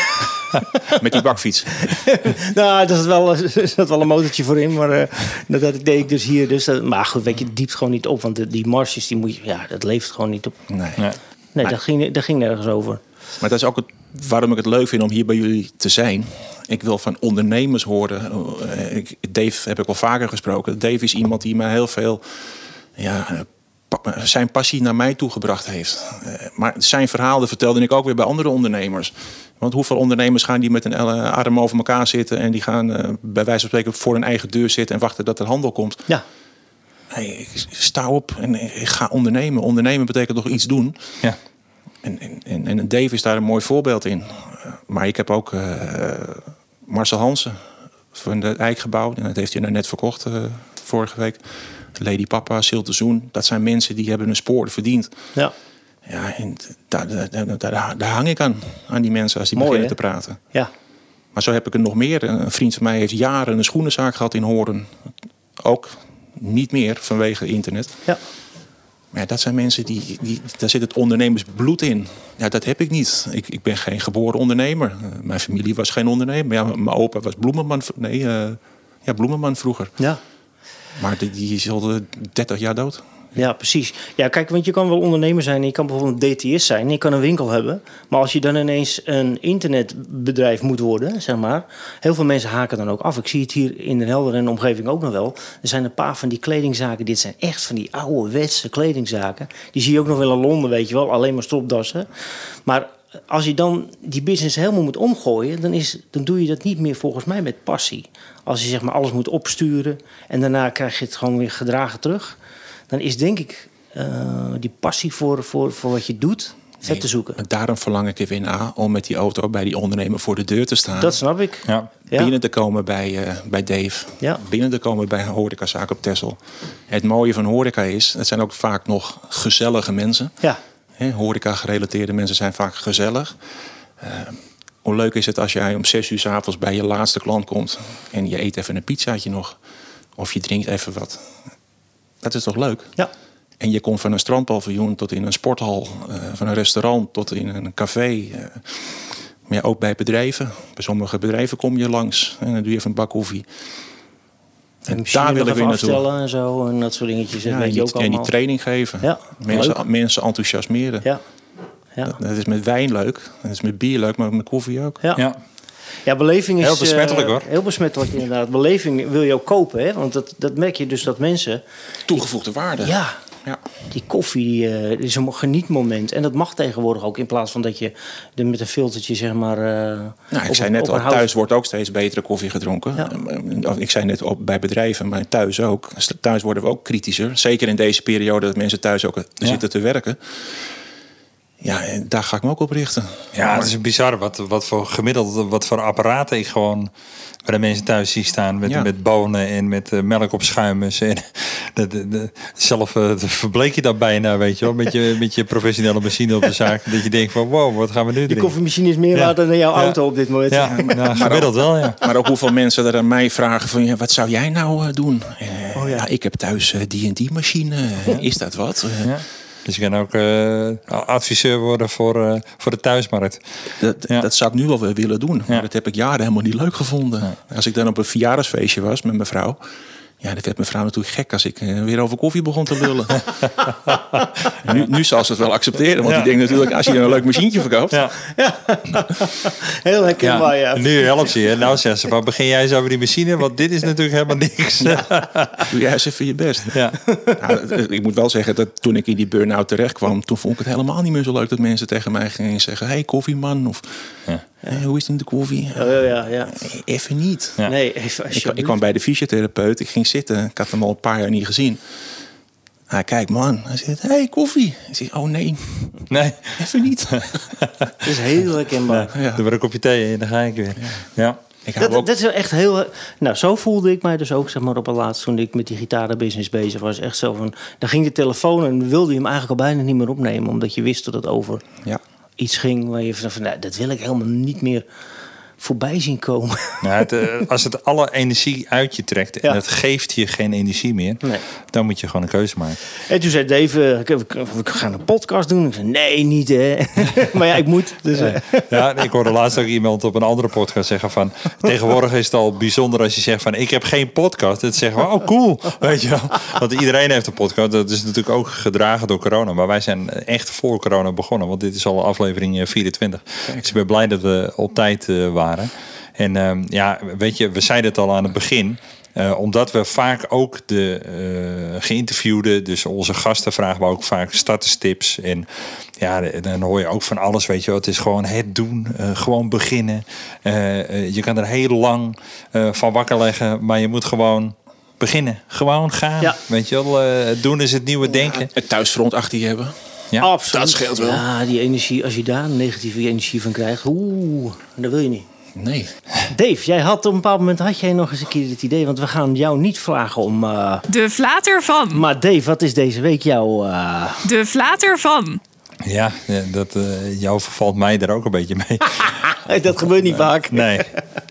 Speaker 4: Met die bakfiets.
Speaker 2: nou, daar zat wel, zat wel een motortje voor in, maar eh, dat, dat deed ik dus hier. Dus, dat- maar goed, weet je, het diept gewoon niet op, want de, die marges, die moet je, ja, dat levert gewoon niet op.
Speaker 4: Nee.
Speaker 3: Nee.
Speaker 2: Nee, dat, ging, dat ging nergens over.
Speaker 4: Maar dat is ook het, waarom ik het leuk vind om hier bij jullie te zijn. Ik wil van ondernemers horen. Eh, ik- Dave heb ik al vaker gesproken. Dave is iemand die mij heel veel... Ja, zijn passie naar mij toegebracht heeft. Eh, Maar zijn verhaal dat vertelde ik ook weer bij andere ondernemers. Want hoeveel ondernemers gaan die met een eh, arm over elkaar zitten... en die gaan bij wijze van spreken voor hun eigen deur zitten... en wachten dat er handel komt.
Speaker 2: Ja,
Speaker 4: Hey, ik sta op en ik ga ondernemen. Ondernemen betekent toch iets doen.
Speaker 3: Ja.
Speaker 4: En, en, en, Dave is daar een mooi voorbeeld in. Uh, maar ik heb ook uh, Marcel Hansen van het Eikgebouw. En dat heeft hij nou net verkocht uh, vorige week. Lady Papa, Silte Zoen. Dat zijn mensen die hebben een spoor verdiend.
Speaker 2: ja.
Speaker 4: Ja, en daar, daar, daar, daar hang ik aan. Aan die mensen als die
Speaker 2: Mooi,
Speaker 4: beginnen
Speaker 2: hè?
Speaker 4: te praten.
Speaker 2: ja.
Speaker 4: Maar zo heb ik er nog meer. Een vriend van mij heeft jaren een schoenenzaak gehad in Horen. Ook niet meer vanwege internet.
Speaker 2: ja.
Speaker 4: Maar ja, dat zijn mensen die, die. Daar zit het ondernemersbloed in. Ja, dat heb ik niet. Ik, ik ben geen geboren ondernemer. Uh, mijn familie was geen ondernemer. Ja, mijn opa was bloemenman. Nee, uh, ja, bloemenman vroeger.
Speaker 2: ja.
Speaker 4: Maar die, die is al 30 jaar dood.
Speaker 2: Ja, precies. Ja, kijk, want je kan wel ondernemer zijn. Je kan bijvoorbeeld een DTS zijn. Je kan een winkel hebben. Maar als je dan ineens een internetbedrijf moet worden, zeg maar. Heel veel mensen haken dan ook af. Ik zie het hier in Den Helder en de omgeving ook nog wel. Er zijn een paar van die kledingzaken. Dit zijn echt van die ouderwetse kledingzaken. Die zie je ook nog wel in Londen, weet je wel. Alleen maar stropdassen. Maar als je dan die business helemaal moet omgooien, dan, is, dan doe je dat niet meer volgens mij met passie. Als je zeg maar alles moet opsturen en daarna krijg je het gewoon weer gedragen terug dan is denk ik eh, die passie voor, voor, voor wat je doet vet te zoeken.
Speaker 4: En daarom verlang ik weer naar om met die auto bij die ondernemer voor de deur te staan.
Speaker 2: Dat snap ik.
Speaker 3: Ja.
Speaker 2: Ja.
Speaker 4: Binnen te komen bij, eh, bij Dave.
Speaker 2: Ja.
Speaker 4: Binnen te komen bij een horecazaak op Texel. Het mooie van horeca is, het zijn ook vaak nog gezellige mensen.
Speaker 2: Ja,
Speaker 4: Hè, Horeca-gerelateerde mensen zijn vaak gezellig. Eh, hoe leuk is het als jij om zes uur s avonds bij je laatste klant komt... en je eet even een pizzaatje nog. Of je drinkt even wat. Dat is toch leuk?
Speaker 2: ja.
Speaker 4: En je komt van een strandpaviljoen tot in een sporthal, eh, van een restaurant tot in een café. eh. maar ja, ook bij bedrijven. Bij sommige bedrijven kom je langs en dan doe je even een bak koffie.
Speaker 2: En
Speaker 4: En daar wil ik weer naartoe.
Speaker 2: en zo en dat soort dingetjes.
Speaker 4: Ja,
Speaker 2: weet
Speaker 4: en,
Speaker 2: je
Speaker 4: die,
Speaker 2: ook
Speaker 4: en die training geven.
Speaker 2: Ja,
Speaker 4: mensen,
Speaker 2: leuk.
Speaker 4: mensen enthousiasmeren.
Speaker 2: Ja. Ja.
Speaker 4: Dat, dat is met wijn leuk, dat is met bier leuk, maar met koffie ook.
Speaker 2: Ja.
Speaker 3: Ja.
Speaker 2: Ja, beleving is...
Speaker 3: Heel besmettelijk,
Speaker 2: eh,
Speaker 3: hoor.
Speaker 2: Heel besmettelijk, inderdaad. Beleving wil je ook kopen, hè? Want dat, dat merk je dus dat mensen...
Speaker 4: Toegevoegde waarde.
Speaker 2: Ja,
Speaker 4: Ja.
Speaker 2: die koffie die, eh, is een genietmoment. En dat mag tegenwoordig ook. In plaats van dat je er met een filtertje, zeg maar... eh,
Speaker 4: Nou, ik zei
Speaker 2: een-
Speaker 4: net al, thuis wordt ook steeds betere koffie gedronken.
Speaker 2: Ja.
Speaker 4: Ik zei net op, bij bedrijven, maar thuis ook. Thuis worden we ook kritischer. Zeker in deze periode dat mensen thuis ook zitten te werken. Ja, daar ga ik me ook op richten.
Speaker 3: Ja, het is bizar wat, wat voor gemiddeld, wat voor apparaten ik gewoon bij de mensen thuis zie staan met,
Speaker 4: Ja.
Speaker 3: met bonen en met eh, melk op schuimers. En de, de, de- zelf eh, verbleek je dat bijna, weet je wel, met je, met je professionele machine op de zaak. Dat je denkt van, wow, wat gaan we nu
Speaker 2: Die
Speaker 3: drinken?
Speaker 2: koffiemachine is meer
Speaker 3: Ja.
Speaker 2: waard dan jouw
Speaker 3: Ja.
Speaker 2: auto op dit moment.
Speaker 3: Ja, nou, gemiddeld wel, ja.
Speaker 4: Maar ook hoeveel mensen er aan mij vragen van... Ja, wat zou jij nou eh, doen? Eh,
Speaker 2: Oh ja.
Speaker 4: ik heb thuis die en die machine. Is dat wat?
Speaker 3: Ja. Dus je kan ook eh, adviseur worden voor, eh, voor de thuismarkt.
Speaker 4: Dat,
Speaker 3: Ja.
Speaker 4: dat zou ik nu wel weer willen doen. Maar
Speaker 3: Ja.
Speaker 4: dat heb ik jaren helemaal niet leuk gevonden. Als ik dan op een verjaardagsfeestje was met mijn vrouw... Ja, dat werd mijn vrouw natuurlijk gek als ik eh, weer over koffie begon te lullen. nu, nu zal ze het wel accepteren. Want
Speaker 3: Ja.
Speaker 4: die denkt natuurlijk, als je een leuk machientje verkoopt...
Speaker 3: Ja,
Speaker 2: Heel herkenbaar, ja.
Speaker 3: En nu helpt ze je. Nou zegt ze van, begin jij eens over die machine, want dit is natuurlijk helemaal niks.
Speaker 4: doe jij eens even je best.
Speaker 3: Ja.
Speaker 4: Nou, ik moet wel zeggen dat toen ik in die burn-out terecht kwam... toen vond ik het helemaal niet meer zo leuk dat mensen tegen mij gingen zeggen... hey, koffieman, of
Speaker 3: Ja.
Speaker 4: Hey, hoe is het met de koffie?
Speaker 2: Oh, ja, ja.
Speaker 4: Even niet.
Speaker 3: Ja.
Speaker 2: Nee, even
Speaker 4: Ik, ik kwam bij de fysiotherapeut, ik ging zitten. Ik had hem al een paar jaar niet gezien. Hij kijkt me aan. Hij zegt, hey, koffie. Ik zeg, oh nee,
Speaker 3: Nee.
Speaker 4: even niet.
Speaker 2: Dat is heel herkenbaar.
Speaker 4: Ja.
Speaker 3: Doe maar een kopje thee en dan ga ik weer. Ja.
Speaker 4: Ik
Speaker 2: Dat,
Speaker 4: ook,
Speaker 2: dat is wel echt heel. Nou, zo voelde ik mij dus ook zeg maar, op het laatst toen ik met die gitarenbusiness bezig was. Echt zo van. Dan ging de telefoon en wilde je hem eigenlijk al bijna niet meer opnemen, omdat je wist dat het over
Speaker 4: ja.
Speaker 2: Iets ging waar je van, nou, dat wil ik helemaal niet meer voorbij zien komen.
Speaker 3: Nou, het, als het alle energie uit je trekt en
Speaker 2: Ja.
Speaker 3: het geeft je geen energie meer,
Speaker 2: Nee.
Speaker 3: dan moet je gewoon een keuze maken.
Speaker 2: En toen zei Dave, eh, we gaan een podcast doen. Ik zei, nee, niet hè. maar ja, ik moet. Dus, eh,
Speaker 3: Ja, ik hoorde laatst ook iemand op een andere podcast zeggen van... tegenwoordig is het al bijzonder als je zegt van... ik heb geen podcast. Dat zeggen we, oh cool, weet je wel. Want iedereen heeft een podcast. Dat is natuurlijk ook gedragen door corona. Maar wij zijn echt voor corona begonnen. Want dit is al aflevering eh, 24. Dus ik ben blij dat we op tijd eh, waren. En ehm, ja, weet je, we zeiden het al aan het begin... Eh, omdat we vaak ook de eh geïnterviewden, dus onze gasten vragen we ook vaak starterstips. En ja, dan hoor je ook van alles, weet je wel. Het is gewoon het doen, eh, gewoon beginnen. Eh, eh, je kan er heel lang eh, van wakker leggen, maar je moet gewoon beginnen. Gewoon gaan,
Speaker 2: Ja.
Speaker 3: weet je wel. Eh, doen is het nieuwe denken.
Speaker 4: Het thuisfront achter je hebben.
Speaker 3: Ja.
Speaker 2: absoluut.
Speaker 4: dat scheelt wel.
Speaker 2: Ja, die energie, als je daar negatieve energie van krijgt, oeh, dat wil je niet.
Speaker 4: Nee.
Speaker 2: Dave, jij had op een bepaald moment had jij nog eens een keer het idee, want we gaan jou niet vragen om. eh,
Speaker 1: De flater van.
Speaker 2: maar Dave, wat is deze week jouw. eh,
Speaker 1: De flater van.
Speaker 3: Ja, dat, eh, jou vervalt mij daar ook een beetje mee.
Speaker 2: dat gebeurt niet vaak.
Speaker 3: Nee.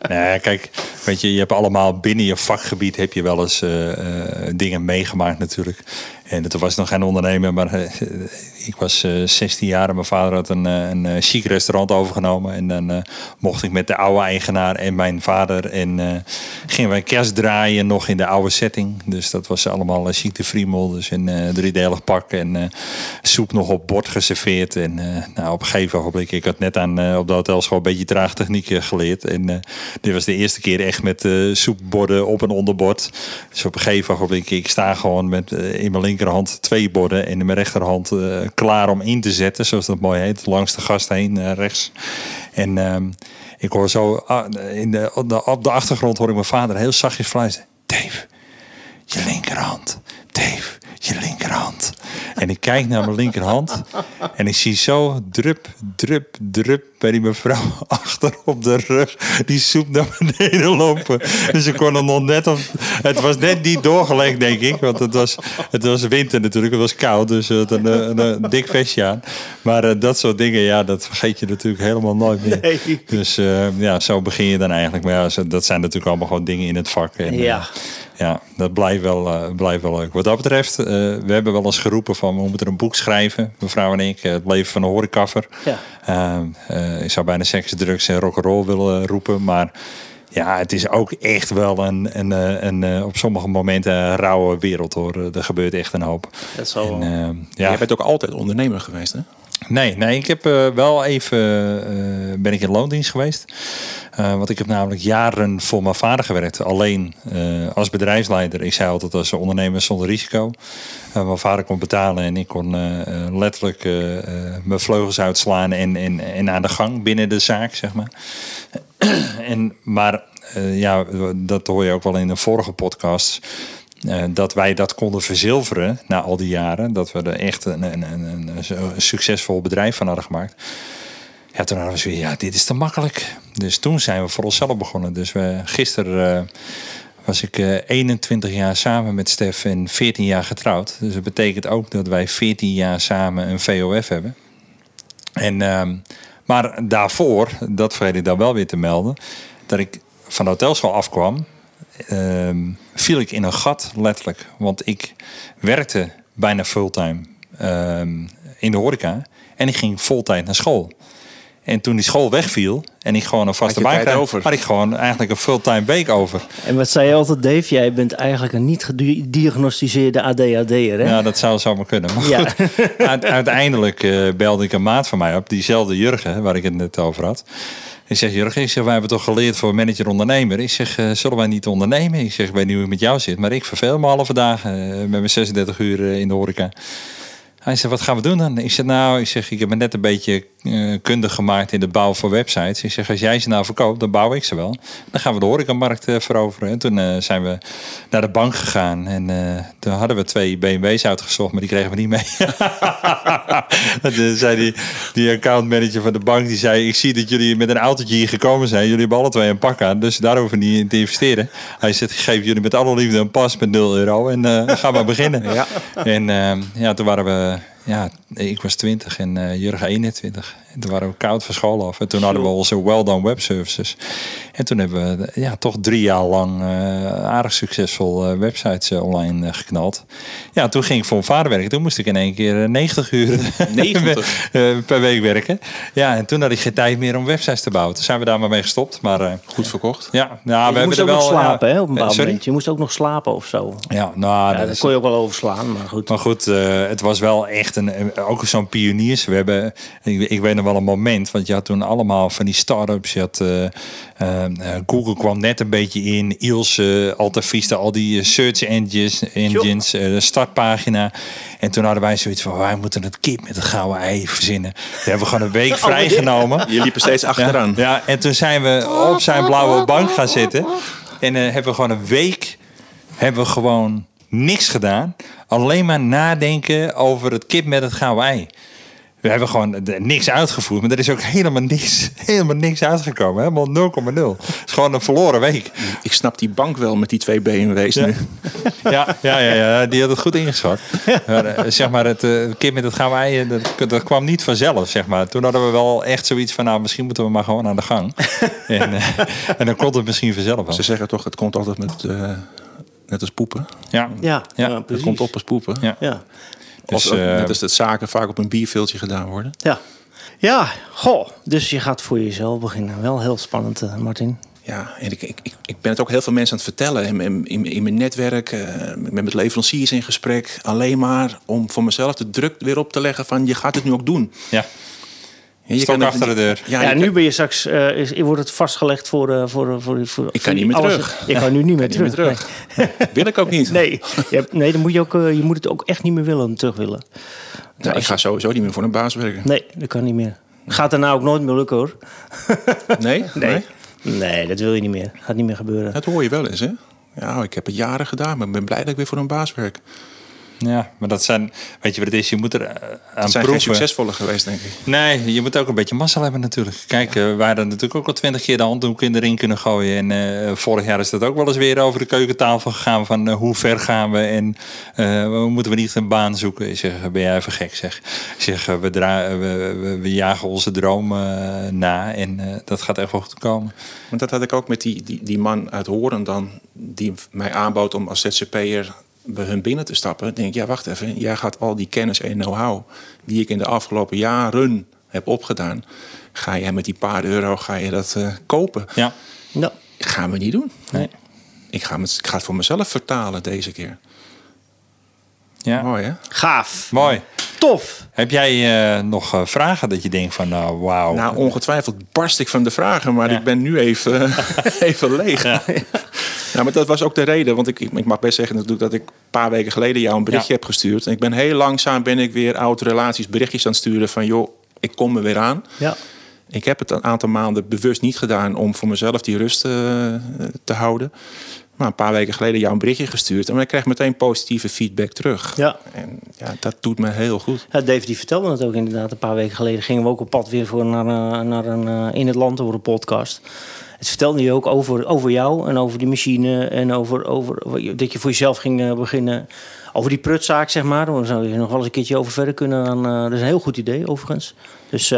Speaker 3: nee, kijk, weet je, je hebt allemaal binnen je vakgebied heb je wel eens eh, eh, dingen meegemaakt natuurlijk. En toen was nog geen ondernemer, maar eh, ik was eh 16 jaar en mijn vader had een, eh, een chic restaurant overgenomen. En dan mocht ik met de oude eigenaar en mijn vader en gingen wij kerst draaien nog in de oude setting. Dus dat was allemaal uh, chic de friemel, dus eh driedelig pak en soep nog op bord geserveerd. En nou, op een gegeven ogenblik, ik had net aan op de hotelschool een beetje traagtechniek geleerd. En dit was de eerste keer echt met soepborden op en onderbord. Dus op een gegeven ogenblik, ik sta gewoon met in mijn linkerhand twee borden en in mijn rechterhand eh, klaar om in te zetten, zoals dat mooi heet, langs de gast heen, eh, rechts. En ehm, ik hoor zo, ah, in de, op, de, op de achtergrond hoor ik mijn vader heel zachtjes fluisteren. Dave, je linkerhand. Dave, je linkerhand. En ik kijk naar mijn linkerhand en ik zie zo drup, drup, drup bij die mevrouw achter op de rug die soep naar beneden lopen. Dus ik kon er nog net op. Het was net niet doorgelegd, denk ik. Want het was, het was winter natuurlijk, het was koud. Dus het een, een, een dik vestje aan. Maar uh, dat soort dingen, ja, dat vergeet je natuurlijk helemaal nooit meer.
Speaker 2: Nee.
Speaker 3: Dus uh, ja, zo begin je dan eigenlijk. Maar ja, dat zijn natuurlijk allemaal gewoon dingen in het vak. En,
Speaker 2: Ja.
Speaker 3: uh, ja, dat blijft wel, blijft wel leuk. Wat dat betreft, uh, we hebben wel eens geroepen van we moeten een boek schrijven, mevrouw en ik, het leven van een horecaffer.
Speaker 2: Ja.
Speaker 3: Uh, ik zou bijna seks, drugs en rock'n'roll willen roepen, maar ja, het is ook echt wel een, een, een, een op sommige momenten een rauwe wereld hoor. Er gebeurt echt een hoop.
Speaker 2: Dat zal
Speaker 3: en,
Speaker 2: wel.
Speaker 3: ja.
Speaker 4: Jij bent ook altijd ondernemer geweest, hè?
Speaker 3: Nee, nee, ik heb uh, wel even uh, ben ik in loondienst geweest. Uh, want ik heb namelijk jaren voor mijn vader gewerkt. Alleen als bedrijfsleider. Ik zei altijd als ondernemer zonder risico. mijn vader kon betalen en ik kon letterlijk mijn vleugels uitslaan en, en, en aan de gang binnen de zaak, zeg maar. en, maar ja, dat hoor je ook wel in de vorige podcast. Uh, dat wij dat konden verzilveren na al die jaren. Dat we er echt een, een, een, een, succesvol bedrijf van hadden gemaakt. Ja, toen hadden we zoiets ja, dit is te makkelijk. Dus toen zijn we voor onszelf begonnen. Dus we, gisteren uh, was ik uh, 21 jaar samen met Stef en 14 jaar getrouwd. Dus dat betekent ook dat wij 14 jaar samen een VOF hebben. En, uh, maar daarvoor, dat vergeet ik dan wel weer te melden, dat ik van de hotelschool afkwam. Uh, viel ik in een gat, letterlijk. Want ik werkte bijna fulltime uh, in de horeca. En ik ging fulltime naar school. En toen die school wegviel en ik gewoon een vaste baan kreeg, had ik gewoon eigenlijk een fulltime week over.
Speaker 2: En wat zei je altijd, Dave? Jij bent eigenlijk een niet gediagnosticeerde ADHD'er, hè?
Speaker 3: Ja, dat zou zomaar kunnen. Maar ja. goed, uiteindelijk uh, belde ik een maat van mij op, diezelfde Jurgen, waar ik het net over had. Ik zeg, Jurgen, ik zeg, wij hebben toch geleerd voor manager-ondernemer. Ik zeg, uh, zullen wij niet ondernemen? Ik zeg, ik weet niet hoe het met jou zit, maar ik verveel me halve dagen uh, met mijn 36 uur uh, in de horeca. Hij zegt, wat gaan we doen dan? Ik zeg, nou, ik, zeg, ik heb me net een beetje uh, kundig gemaakt in de bouw van websites. Ik zeg, als jij ze nou verkoopt, dan bouw ik ze wel. Dan gaan we de horecamarkt uh, veroveren. En toen uh, zijn we naar de bank gegaan. En toen hadden we twee BMW's uitgezocht, maar die kregen we niet mee. toen zei die, die accountmanager van de bank, die zei... ik zie dat jullie met een autootje hier gekomen zijn. Jullie hebben alle twee een pak aan, dus daar hoeven we niet in te investeren. Hij zegt, geef jullie met alle liefde een pas met 0 euro. En gaan we beginnen.
Speaker 4: Ja.
Speaker 3: En ja, toen waren we ja, ik was 20 en uh, Jurgen 21. En toen waren we koud van school af. En toen hadden we onze Well Done Web Services. En toen hebben we ja, toch drie jaar lang uh, aardig succesvol uh, websites online geknald. Ja, toen ging ik voor mijn vader werken. Toen moest ik in één keer 90 uur
Speaker 4: 90?
Speaker 3: per week werken. Ja, en toen had ik geen tijd meer om websites te bouwen. Toen zijn we daar maar mee gestopt. Maar,
Speaker 4: Goed verkocht?
Speaker 3: Ja, nou,
Speaker 2: je
Speaker 3: we
Speaker 2: moest
Speaker 3: hebben
Speaker 2: ook
Speaker 3: er
Speaker 2: nog
Speaker 3: wel,
Speaker 2: slapen, hè, op een bepaald
Speaker 3: sorry?
Speaker 2: moment. Je moest ook nog slapen of zo.
Speaker 3: Ja, nou,
Speaker 2: Ja,
Speaker 3: dat
Speaker 2: kon je ook wel overslaan, maar goed.
Speaker 3: maar goed, uh, het was wel echt een, ook zo'n pioniers. We hebben, ik, ik weet nog wel een moment, want je had toen allemaal van die start-ups. Je had, uh, uh, Google kwam net een beetje in, Ilse, Alta Vista, al die search engines, engines de startpagina. En toen hadden wij zoiets van, wij moeten het kip met het gouden ei verzinnen. We hebben gewoon een week vrijgenomen.
Speaker 4: Je liep er steeds achteraan.
Speaker 3: Ja, ja, en toen zijn we op zijn blauwe bank gaan zitten. En uh, hebben we gewoon een week hebben we gewoon niks gedaan. Alleen maar nadenken over het kip met het gouden ei. We hebben gewoon niks uitgevoerd, maar er is ook helemaal niks, helemaal niks uitgekomen. Helemaal 0,0. Het is gewoon een verloren week.
Speaker 4: Ik snap die bank wel met die twee BMW's
Speaker 3: Ja.
Speaker 4: nu.
Speaker 3: Ja, ja, ja, ja, die had het goed ingeschat. Maar, uh, zeg maar, het uh, kip met het gouden ei, dat, dat, kwam niet vanzelf, zeg maar. Toen hadden we wel echt zoiets van, nou, misschien moeten we maar gewoon aan de gang. en, uh, en dan komt het misschien vanzelf wel.
Speaker 4: Ze zeggen toch, het komt altijd met, net als poepen.
Speaker 3: Ja,
Speaker 2: Ja,
Speaker 3: Ja,
Speaker 4: komt op als poepen.
Speaker 3: Ja.
Speaker 2: Ja.
Speaker 3: Dus,
Speaker 4: Of,
Speaker 3: uh,
Speaker 4: net als dat zaken vaak op een bierveeltje gedaan worden.
Speaker 2: Ja. ja, goh. Dus je gaat voor jezelf beginnen. Wel heel spannend, uh, Martin.
Speaker 4: Ja, en ik, ik, ik ben het ook heel veel mensen aan het vertellen. In, in, in, mijn netwerk, uh, met met leveranciers in gesprek. Alleen maar om voor mezelf de druk weer op te leggen van je gaat het nu ook doen.
Speaker 3: ja.
Speaker 4: Je
Speaker 3: Stok
Speaker 4: kan-
Speaker 3: achter de deur.
Speaker 2: Ja, nu
Speaker 4: kan-
Speaker 2: ben je straks, uh, is, wordt het vastgelegd voor... Uh, voor, voor, voor
Speaker 4: Ik kan niet meer
Speaker 2: alles-
Speaker 4: terug.
Speaker 2: Je kan nu niet meer
Speaker 4: niet meer
Speaker 2: terug.
Speaker 4: Wil ik ook niet.
Speaker 2: Nee, je, hebt, nee dan moet je, ook, uh, je moet het ook echt niet meer willen, terug willen.
Speaker 4: Nou, ik ga sowieso niet meer voor een baas werken.
Speaker 2: Nee, dat kan niet meer. Gaat daarna ook nooit meer lukken hoor.
Speaker 4: Nee?
Speaker 2: Nee. Nee, dat wil je niet meer. Gaat niet meer gebeuren.
Speaker 4: Dat hoor je wel eens, hè? Ja, ik heb het jaren gedaan, maar ik ben blij dat ik weer voor een baas werk.
Speaker 3: Ja, maar dat zijn, weet je wat het is? Je moet er eh, aan
Speaker 4: Het zijn
Speaker 3: proeven.
Speaker 4: succesvolle geweest, denk ik.
Speaker 3: Nee, je moet ook een beetje massa hebben natuurlijk. Kijk, eh, we hadden natuurlijk ook al twintig keer de handdoek in de ring kunnen gooien. En eh, vorig jaar is dat ook wel eens weer over de keukentafel gegaan. Van hoe ver gaan we en moeten we niet een baan zoeken? Ik zeg, ben jij even gek zeg. Ik zeg, we, dra- we, we, we jagen onze droom na en dat gaat echt wel goed komen.
Speaker 4: Want dat had ik ook met die, die, die man uit Horen dan, die mij aanbood om als ZZP'er bij hun binnen te stappen. Denk ik, ja, wacht even. Jij gaat al die kennis en know-how die ik in de afgelopen jaren heb opgedaan. Ga jij met die paar euro ga je dat eh, kopen?
Speaker 3: Ja,
Speaker 2: Ja.
Speaker 4: Gaan we niet doen.
Speaker 3: nee.
Speaker 4: Ik ga, het, ik ga het voor mezelf vertalen deze keer.
Speaker 3: Ja.
Speaker 4: Mooi hè?
Speaker 2: Gaaf.
Speaker 3: Mooi.
Speaker 2: Tof.
Speaker 3: Heb jij eh, nog eh, vragen dat je denkt van, nou, wauw.
Speaker 4: Nou, ongetwijfeld barst ik van de vragen, maar
Speaker 3: Ja.
Speaker 4: ik ben nu even, even leeg.
Speaker 3: Ja.
Speaker 4: Nou, maar dat was ook de reden, want ik, ik ik mag best zeggen natuurlijk dat ik een paar weken geleden jou een berichtje
Speaker 3: Ja.
Speaker 4: heb gestuurd. En ik ben heel langzaam ben ik weer oude relaties berichtjes aan het sturen van joh, ik kom er weer aan.
Speaker 2: Ja.
Speaker 4: Ik heb het een aantal maanden bewust niet gedaan om voor mezelf die rust eh, te houden. Maar een paar weken geleden jou een berichtje gestuurd en ik kreeg meteen positieve feedback terug.
Speaker 2: Ja.
Speaker 4: En ja, dat doet me heel goed.
Speaker 2: Ja, Dave die vertelde het ook inderdaad. Een paar weken geleden gingen we ook op pad weer voor naar, eh, naar een eh, in het land over een podcast. Het vertelde je ook over, over jou en over die machine en over, over dat je voor jezelf ging eh, beginnen. Over die prutzaak, zeg maar. Daar zou je nog wel eens een keertje over verder kunnen. eh, dat is een heel goed idee, overigens. Dus,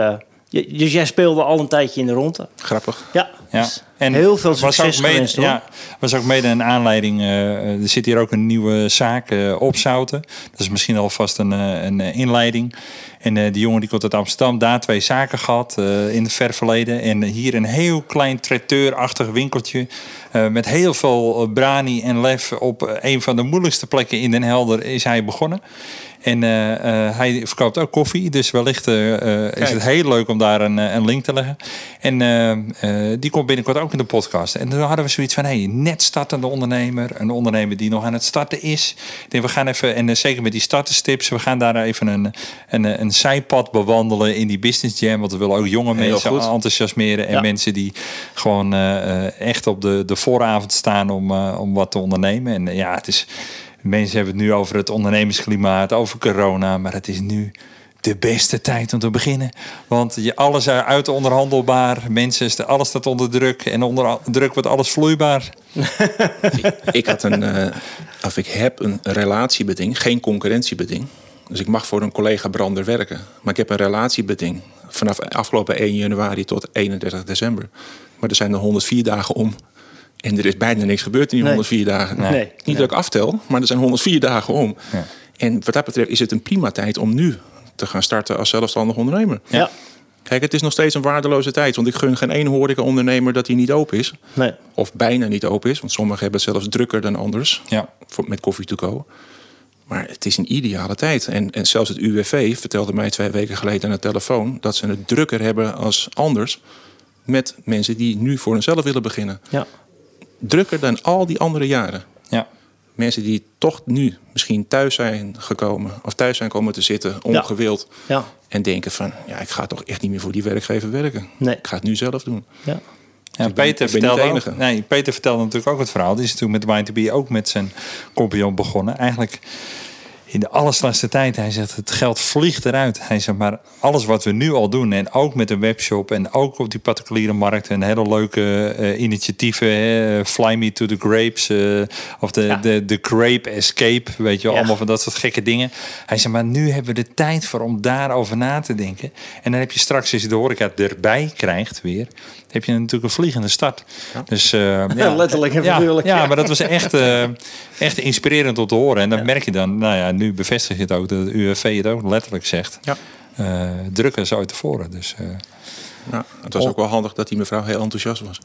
Speaker 2: dus jij speelde al een tijdje in de ronde.
Speaker 4: Grappig.
Speaker 2: Ja,
Speaker 3: Ja.
Speaker 2: dus heel veel succes
Speaker 3: ook mede,
Speaker 2: hoor.
Speaker 3: Ja, was ook mede een aanleiding. eh, er zit hier ook een nieuwe zaak eh op Zouten. Dat is misschien alvast een, eh, een inleiding. En die jongen die komt uit Amsterdam, daar twee zaken gehad eh, in het ver verleden. En hier een heel klein traiteurachtig winkeltje. met heel veel brani en lef op een van de moeilijkste plekken in Den Helder is hij begonnen. En eh, eh, hij verkoopt ook koffie. Dus wellicht eh, is het heel leuk om daar een, een link te leggen. En eh, eh, die komt binnenkort ook in de podcast. En toen hadden we zoiets van: hey, net startende ondernemer. Een ondernemer die nog aan het starten is. Denk, we gaan even, en zeker met die starterstips, we gaan daar even een, een, een zijpad bewandelen in die business jam. Want we willen ook jonge
Speaker 4: Heel
Speaker 3: mensen
Speaker 4: goed.
Speaker 3: enthousiasmeren. En
Speaker 2: Ja.
Speaker 3: mensen die gewoon echt op de, de vooravond staan om, om wat te ondernemen. En ja, het is. Mensen hebben het nu over het ondernemersklimaat, over corona. Maar het is nu de beste tijd om te beginnen. Want je, alles uit onderhandelbaar. Mensen, alles staat onder druk. En onder druk wordt alles vloeibaar.
Speaker 4: ik, ik had een, eh, of ik heb een relatiebeding, geen concurrentiebeding. Dus ik mag voor een collega brander werken. Maar ik heb een relatiebeding vanaf afgelopen 1 januari tot 31 december. Maar er zijn er 104 dagen om. En er is bijna niks gebeurd in die
Speaker 2: Nee.
Speaker 4: 104 dagen.
Speaker 2: Nee. Nee.
Speaker 4: Niet dat ik aftel, maar er zijn 104 dagen om.
Speaker 3: Ja.
Speaker 4: En wat dat betreft is het een prima tijd om nu te gaan starten als zelfstandig ondernemer.
Speaker 2: Ja.
Speaker 4: Kijk, het is nog steeds een waardeloze tijd. Want ik gun geen ene horeca-ondernemer dat hij niet open is.
Speaker 2: Nee.
Speaker 4: Of bijna niet open is. Want sommigen hebben het zelfs drukker dan anders.
Speaker 3: Ja.
Speaker 4: Voor, met koffie to go. Maar het is een ideale tijd. En, en zelfs het UWV vertelde mij twee weken geleden aan de telefoon... dat ze het drukker hebben als anders... met mensen die nu voor hunzelf willen beginnen.
Speaker 2: Ja.
Speaker 4: Drukker dan al die andere jaren.
Speaker 3: Ja.
Speaker 4: Mensen die toch nu misschien thuis zijn gekomen... of thuis zijn komen te zitten, ongewild...
Speaker 2: Ja.
Speaker 4: en denken van... ja, ik ga toch echt niet meer voor die werkgever werken.
Speaker 2: Nee.
Speaker 4: Ik ga het nu zelf doen.
Speaker 2: Ja.
Speaker 3: Ja,
Speaker 4: ik ben-
Speaker 3: Peter, vertelde
Speaker 4: de
Speaker 3: ook,
Speaker 4: enige.
Speaker 3: nee, Peter vertelde natuurlijk ook het verhaal. Die is natuurlijk met Wine to Be ook met zijn compagnon begonnen. Eigenlijk in de allerslaatste tijd. Hij zegt, het geld vliegt eruit. Hij zegt, maar alles wat we nu al doen... en ook met een webshop en ook op die particuliere markt... en hele leuke eh, initiatieven. Hè, Fly Me to the Grapes eh, of de,
Speaker 2: Ja.
Speaker 3: de, de Grape Escape. Weet je wel,
Speaker 2: Ja.
Speaker 3: allemaal van dat soort gekke dingen. Hij zegt, maar nu hebben we de tijd voor om daarover na te denken. En dan heb je straks, als je de horeca erbij krijgt weer... heb je natuurlijk een vliegende start. Dus, eh, ja,
Speaker 2: Letterlijk en
Speaker 3: ja, Ja,
Speaker 2: ja.
Speaker 3: maar dat was echt, eh, echt inspirerend om te horen. En dan merk je dan, nou ja, nu bevestig je het ook, dat de UWV het ook letterlijk zegt.
Speaker 4: Ja.
Speaker 3: Eh, drukker is uit tevoren. Dus eh,
Speaker 4: Nou, het was ook wel handig dat die mevrouw heel enthousiast was.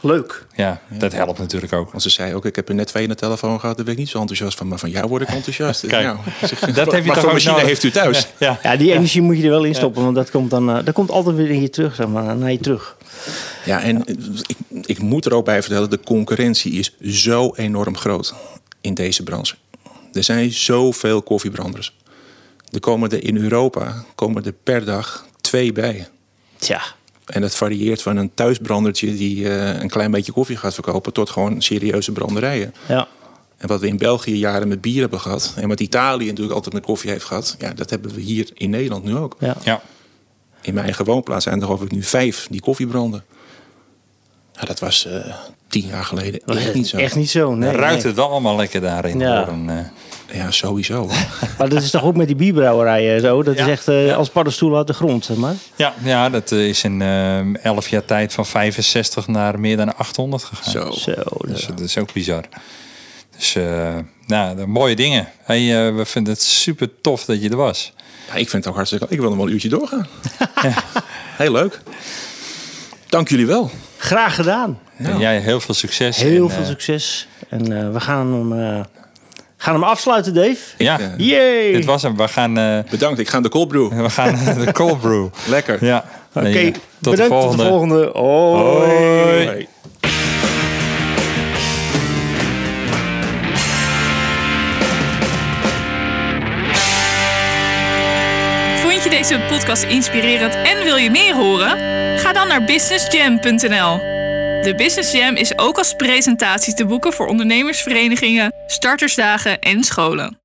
Speaker 2: Leuk.
Speaker 3: ja, dat helpt natuurlijk ook.
Speaker 4: Want ze zei ook, ik heb er net twee in de telefoon gehad, daar ben ik niet zo enthousiast van. Maar van jou word ik enthousiast.
Speaker 3: Kijk,
Speaker 4: Nou,
Speaker 3: dat heb je toch
Speaker 4: machine
Speaker 3: nodig?
Speaker 4: heeft u thuis?
Speaker 3: Ja,
Speaker 2: Ja, die energie moet je er wel in stoppen, want dat komt dan eh, dat komt altijd weer in je terug, zeg maar, naar je terug.
Speaker 4: Ja, en ik, ik moet er ook bij vertellen, de concurrentie is zo enorm groot in deze branche. Er zijn zoveel koffiebranders. Er komen er in Europa komen er per dag twee bij.
Speaker 2: Tja,
Speaker 4: En dat varieert van een thuisbrandertje die eh, een klein beetje koffie gaat verkopen... tot gewoon serieuze branderijen.
Speaker 2: ja.
Speaker 4: En wat we in België jaren met bier hebben gehad. En wat Italië natuurlijk altijd met koffie heeft gehad. Ja, dat hebben we hier in Nederland nu ook.
Speaker 2: Ja.
Speaker 3: Ja.
Speaker 4: In mijn eigen woonplaats zijn er geloof ik nu vijf die koffie branden. Ja, dat was eh, tien jaar geleden echt niet zo.
Speaker 2: Echt niet zo, nee.
Speaker 3: ruikt
Speaker 2: nee.
Speaker 3: het wel allemaal lekker daarin.
Speaker 2: Ja.
Speaker 3: Horen, eh.
Speaker 4: Ja, sowieso.
Speaker 2: Maar dat is toch ook met die bierbrouwerijen zo? Dat
Speaker 3: Ja.
Speaker 2: is echt eh, als paddenstoelen uit de grond, zeg maar.
Speaker 3: Ja, ja, dat eh, is in eh 11 jaar tijd van 65 naar meer dan 800 gegaan.
Speaker 4: Zo.
Speaker 2: Zo,
Speaker 3: Dus dat is ook bizar. Dus eh, nou, de mooie dingen. Hey, we vinden het super tof dat je er was.
Speaker 4: Ja, ik vind het ook hartstikke Ik wil nog wel een uurtje doorgaan. Heel leuk. Dank jullie wel.
Speaker 2: Graag gedaan.
Speaker 3: En jij heel veel succes.
Speaker 2: Heel
Speaker 3: En,
Speaker 2: veel
Speaker 3: eh,
Speaker 2: succes. En eh, we gaan hem, eh, gaan hem afsluiten, Dave.
Speaker 3: Ja,
Speaker 2: Yay!
Speaker 3: dit was hem. We gaan, eh,
Speaker 4: Bedankt. Ik ga de cold brew.
Speaker 3: we gaan de cold brew.
Speaker 4: Lekker.
Speaker 3: Ja.
Speaker 2: Oké,
Speaker 3: Nee, tot de
Speaker 2: bedankt.
Speaker 3: volgende.
Speaker 2: Tot de volgende. Hoi.
Speaker 3: Hoi.
Speaker 4: Hoi.
Speaker 1: Vond je deze podcast inspirerend en wil je meer horen? Ga dan naar businessjam.nl. De Business Jam is ook als presentatie te boeken voor ondernemersverenigingen, startersdagen en scholen.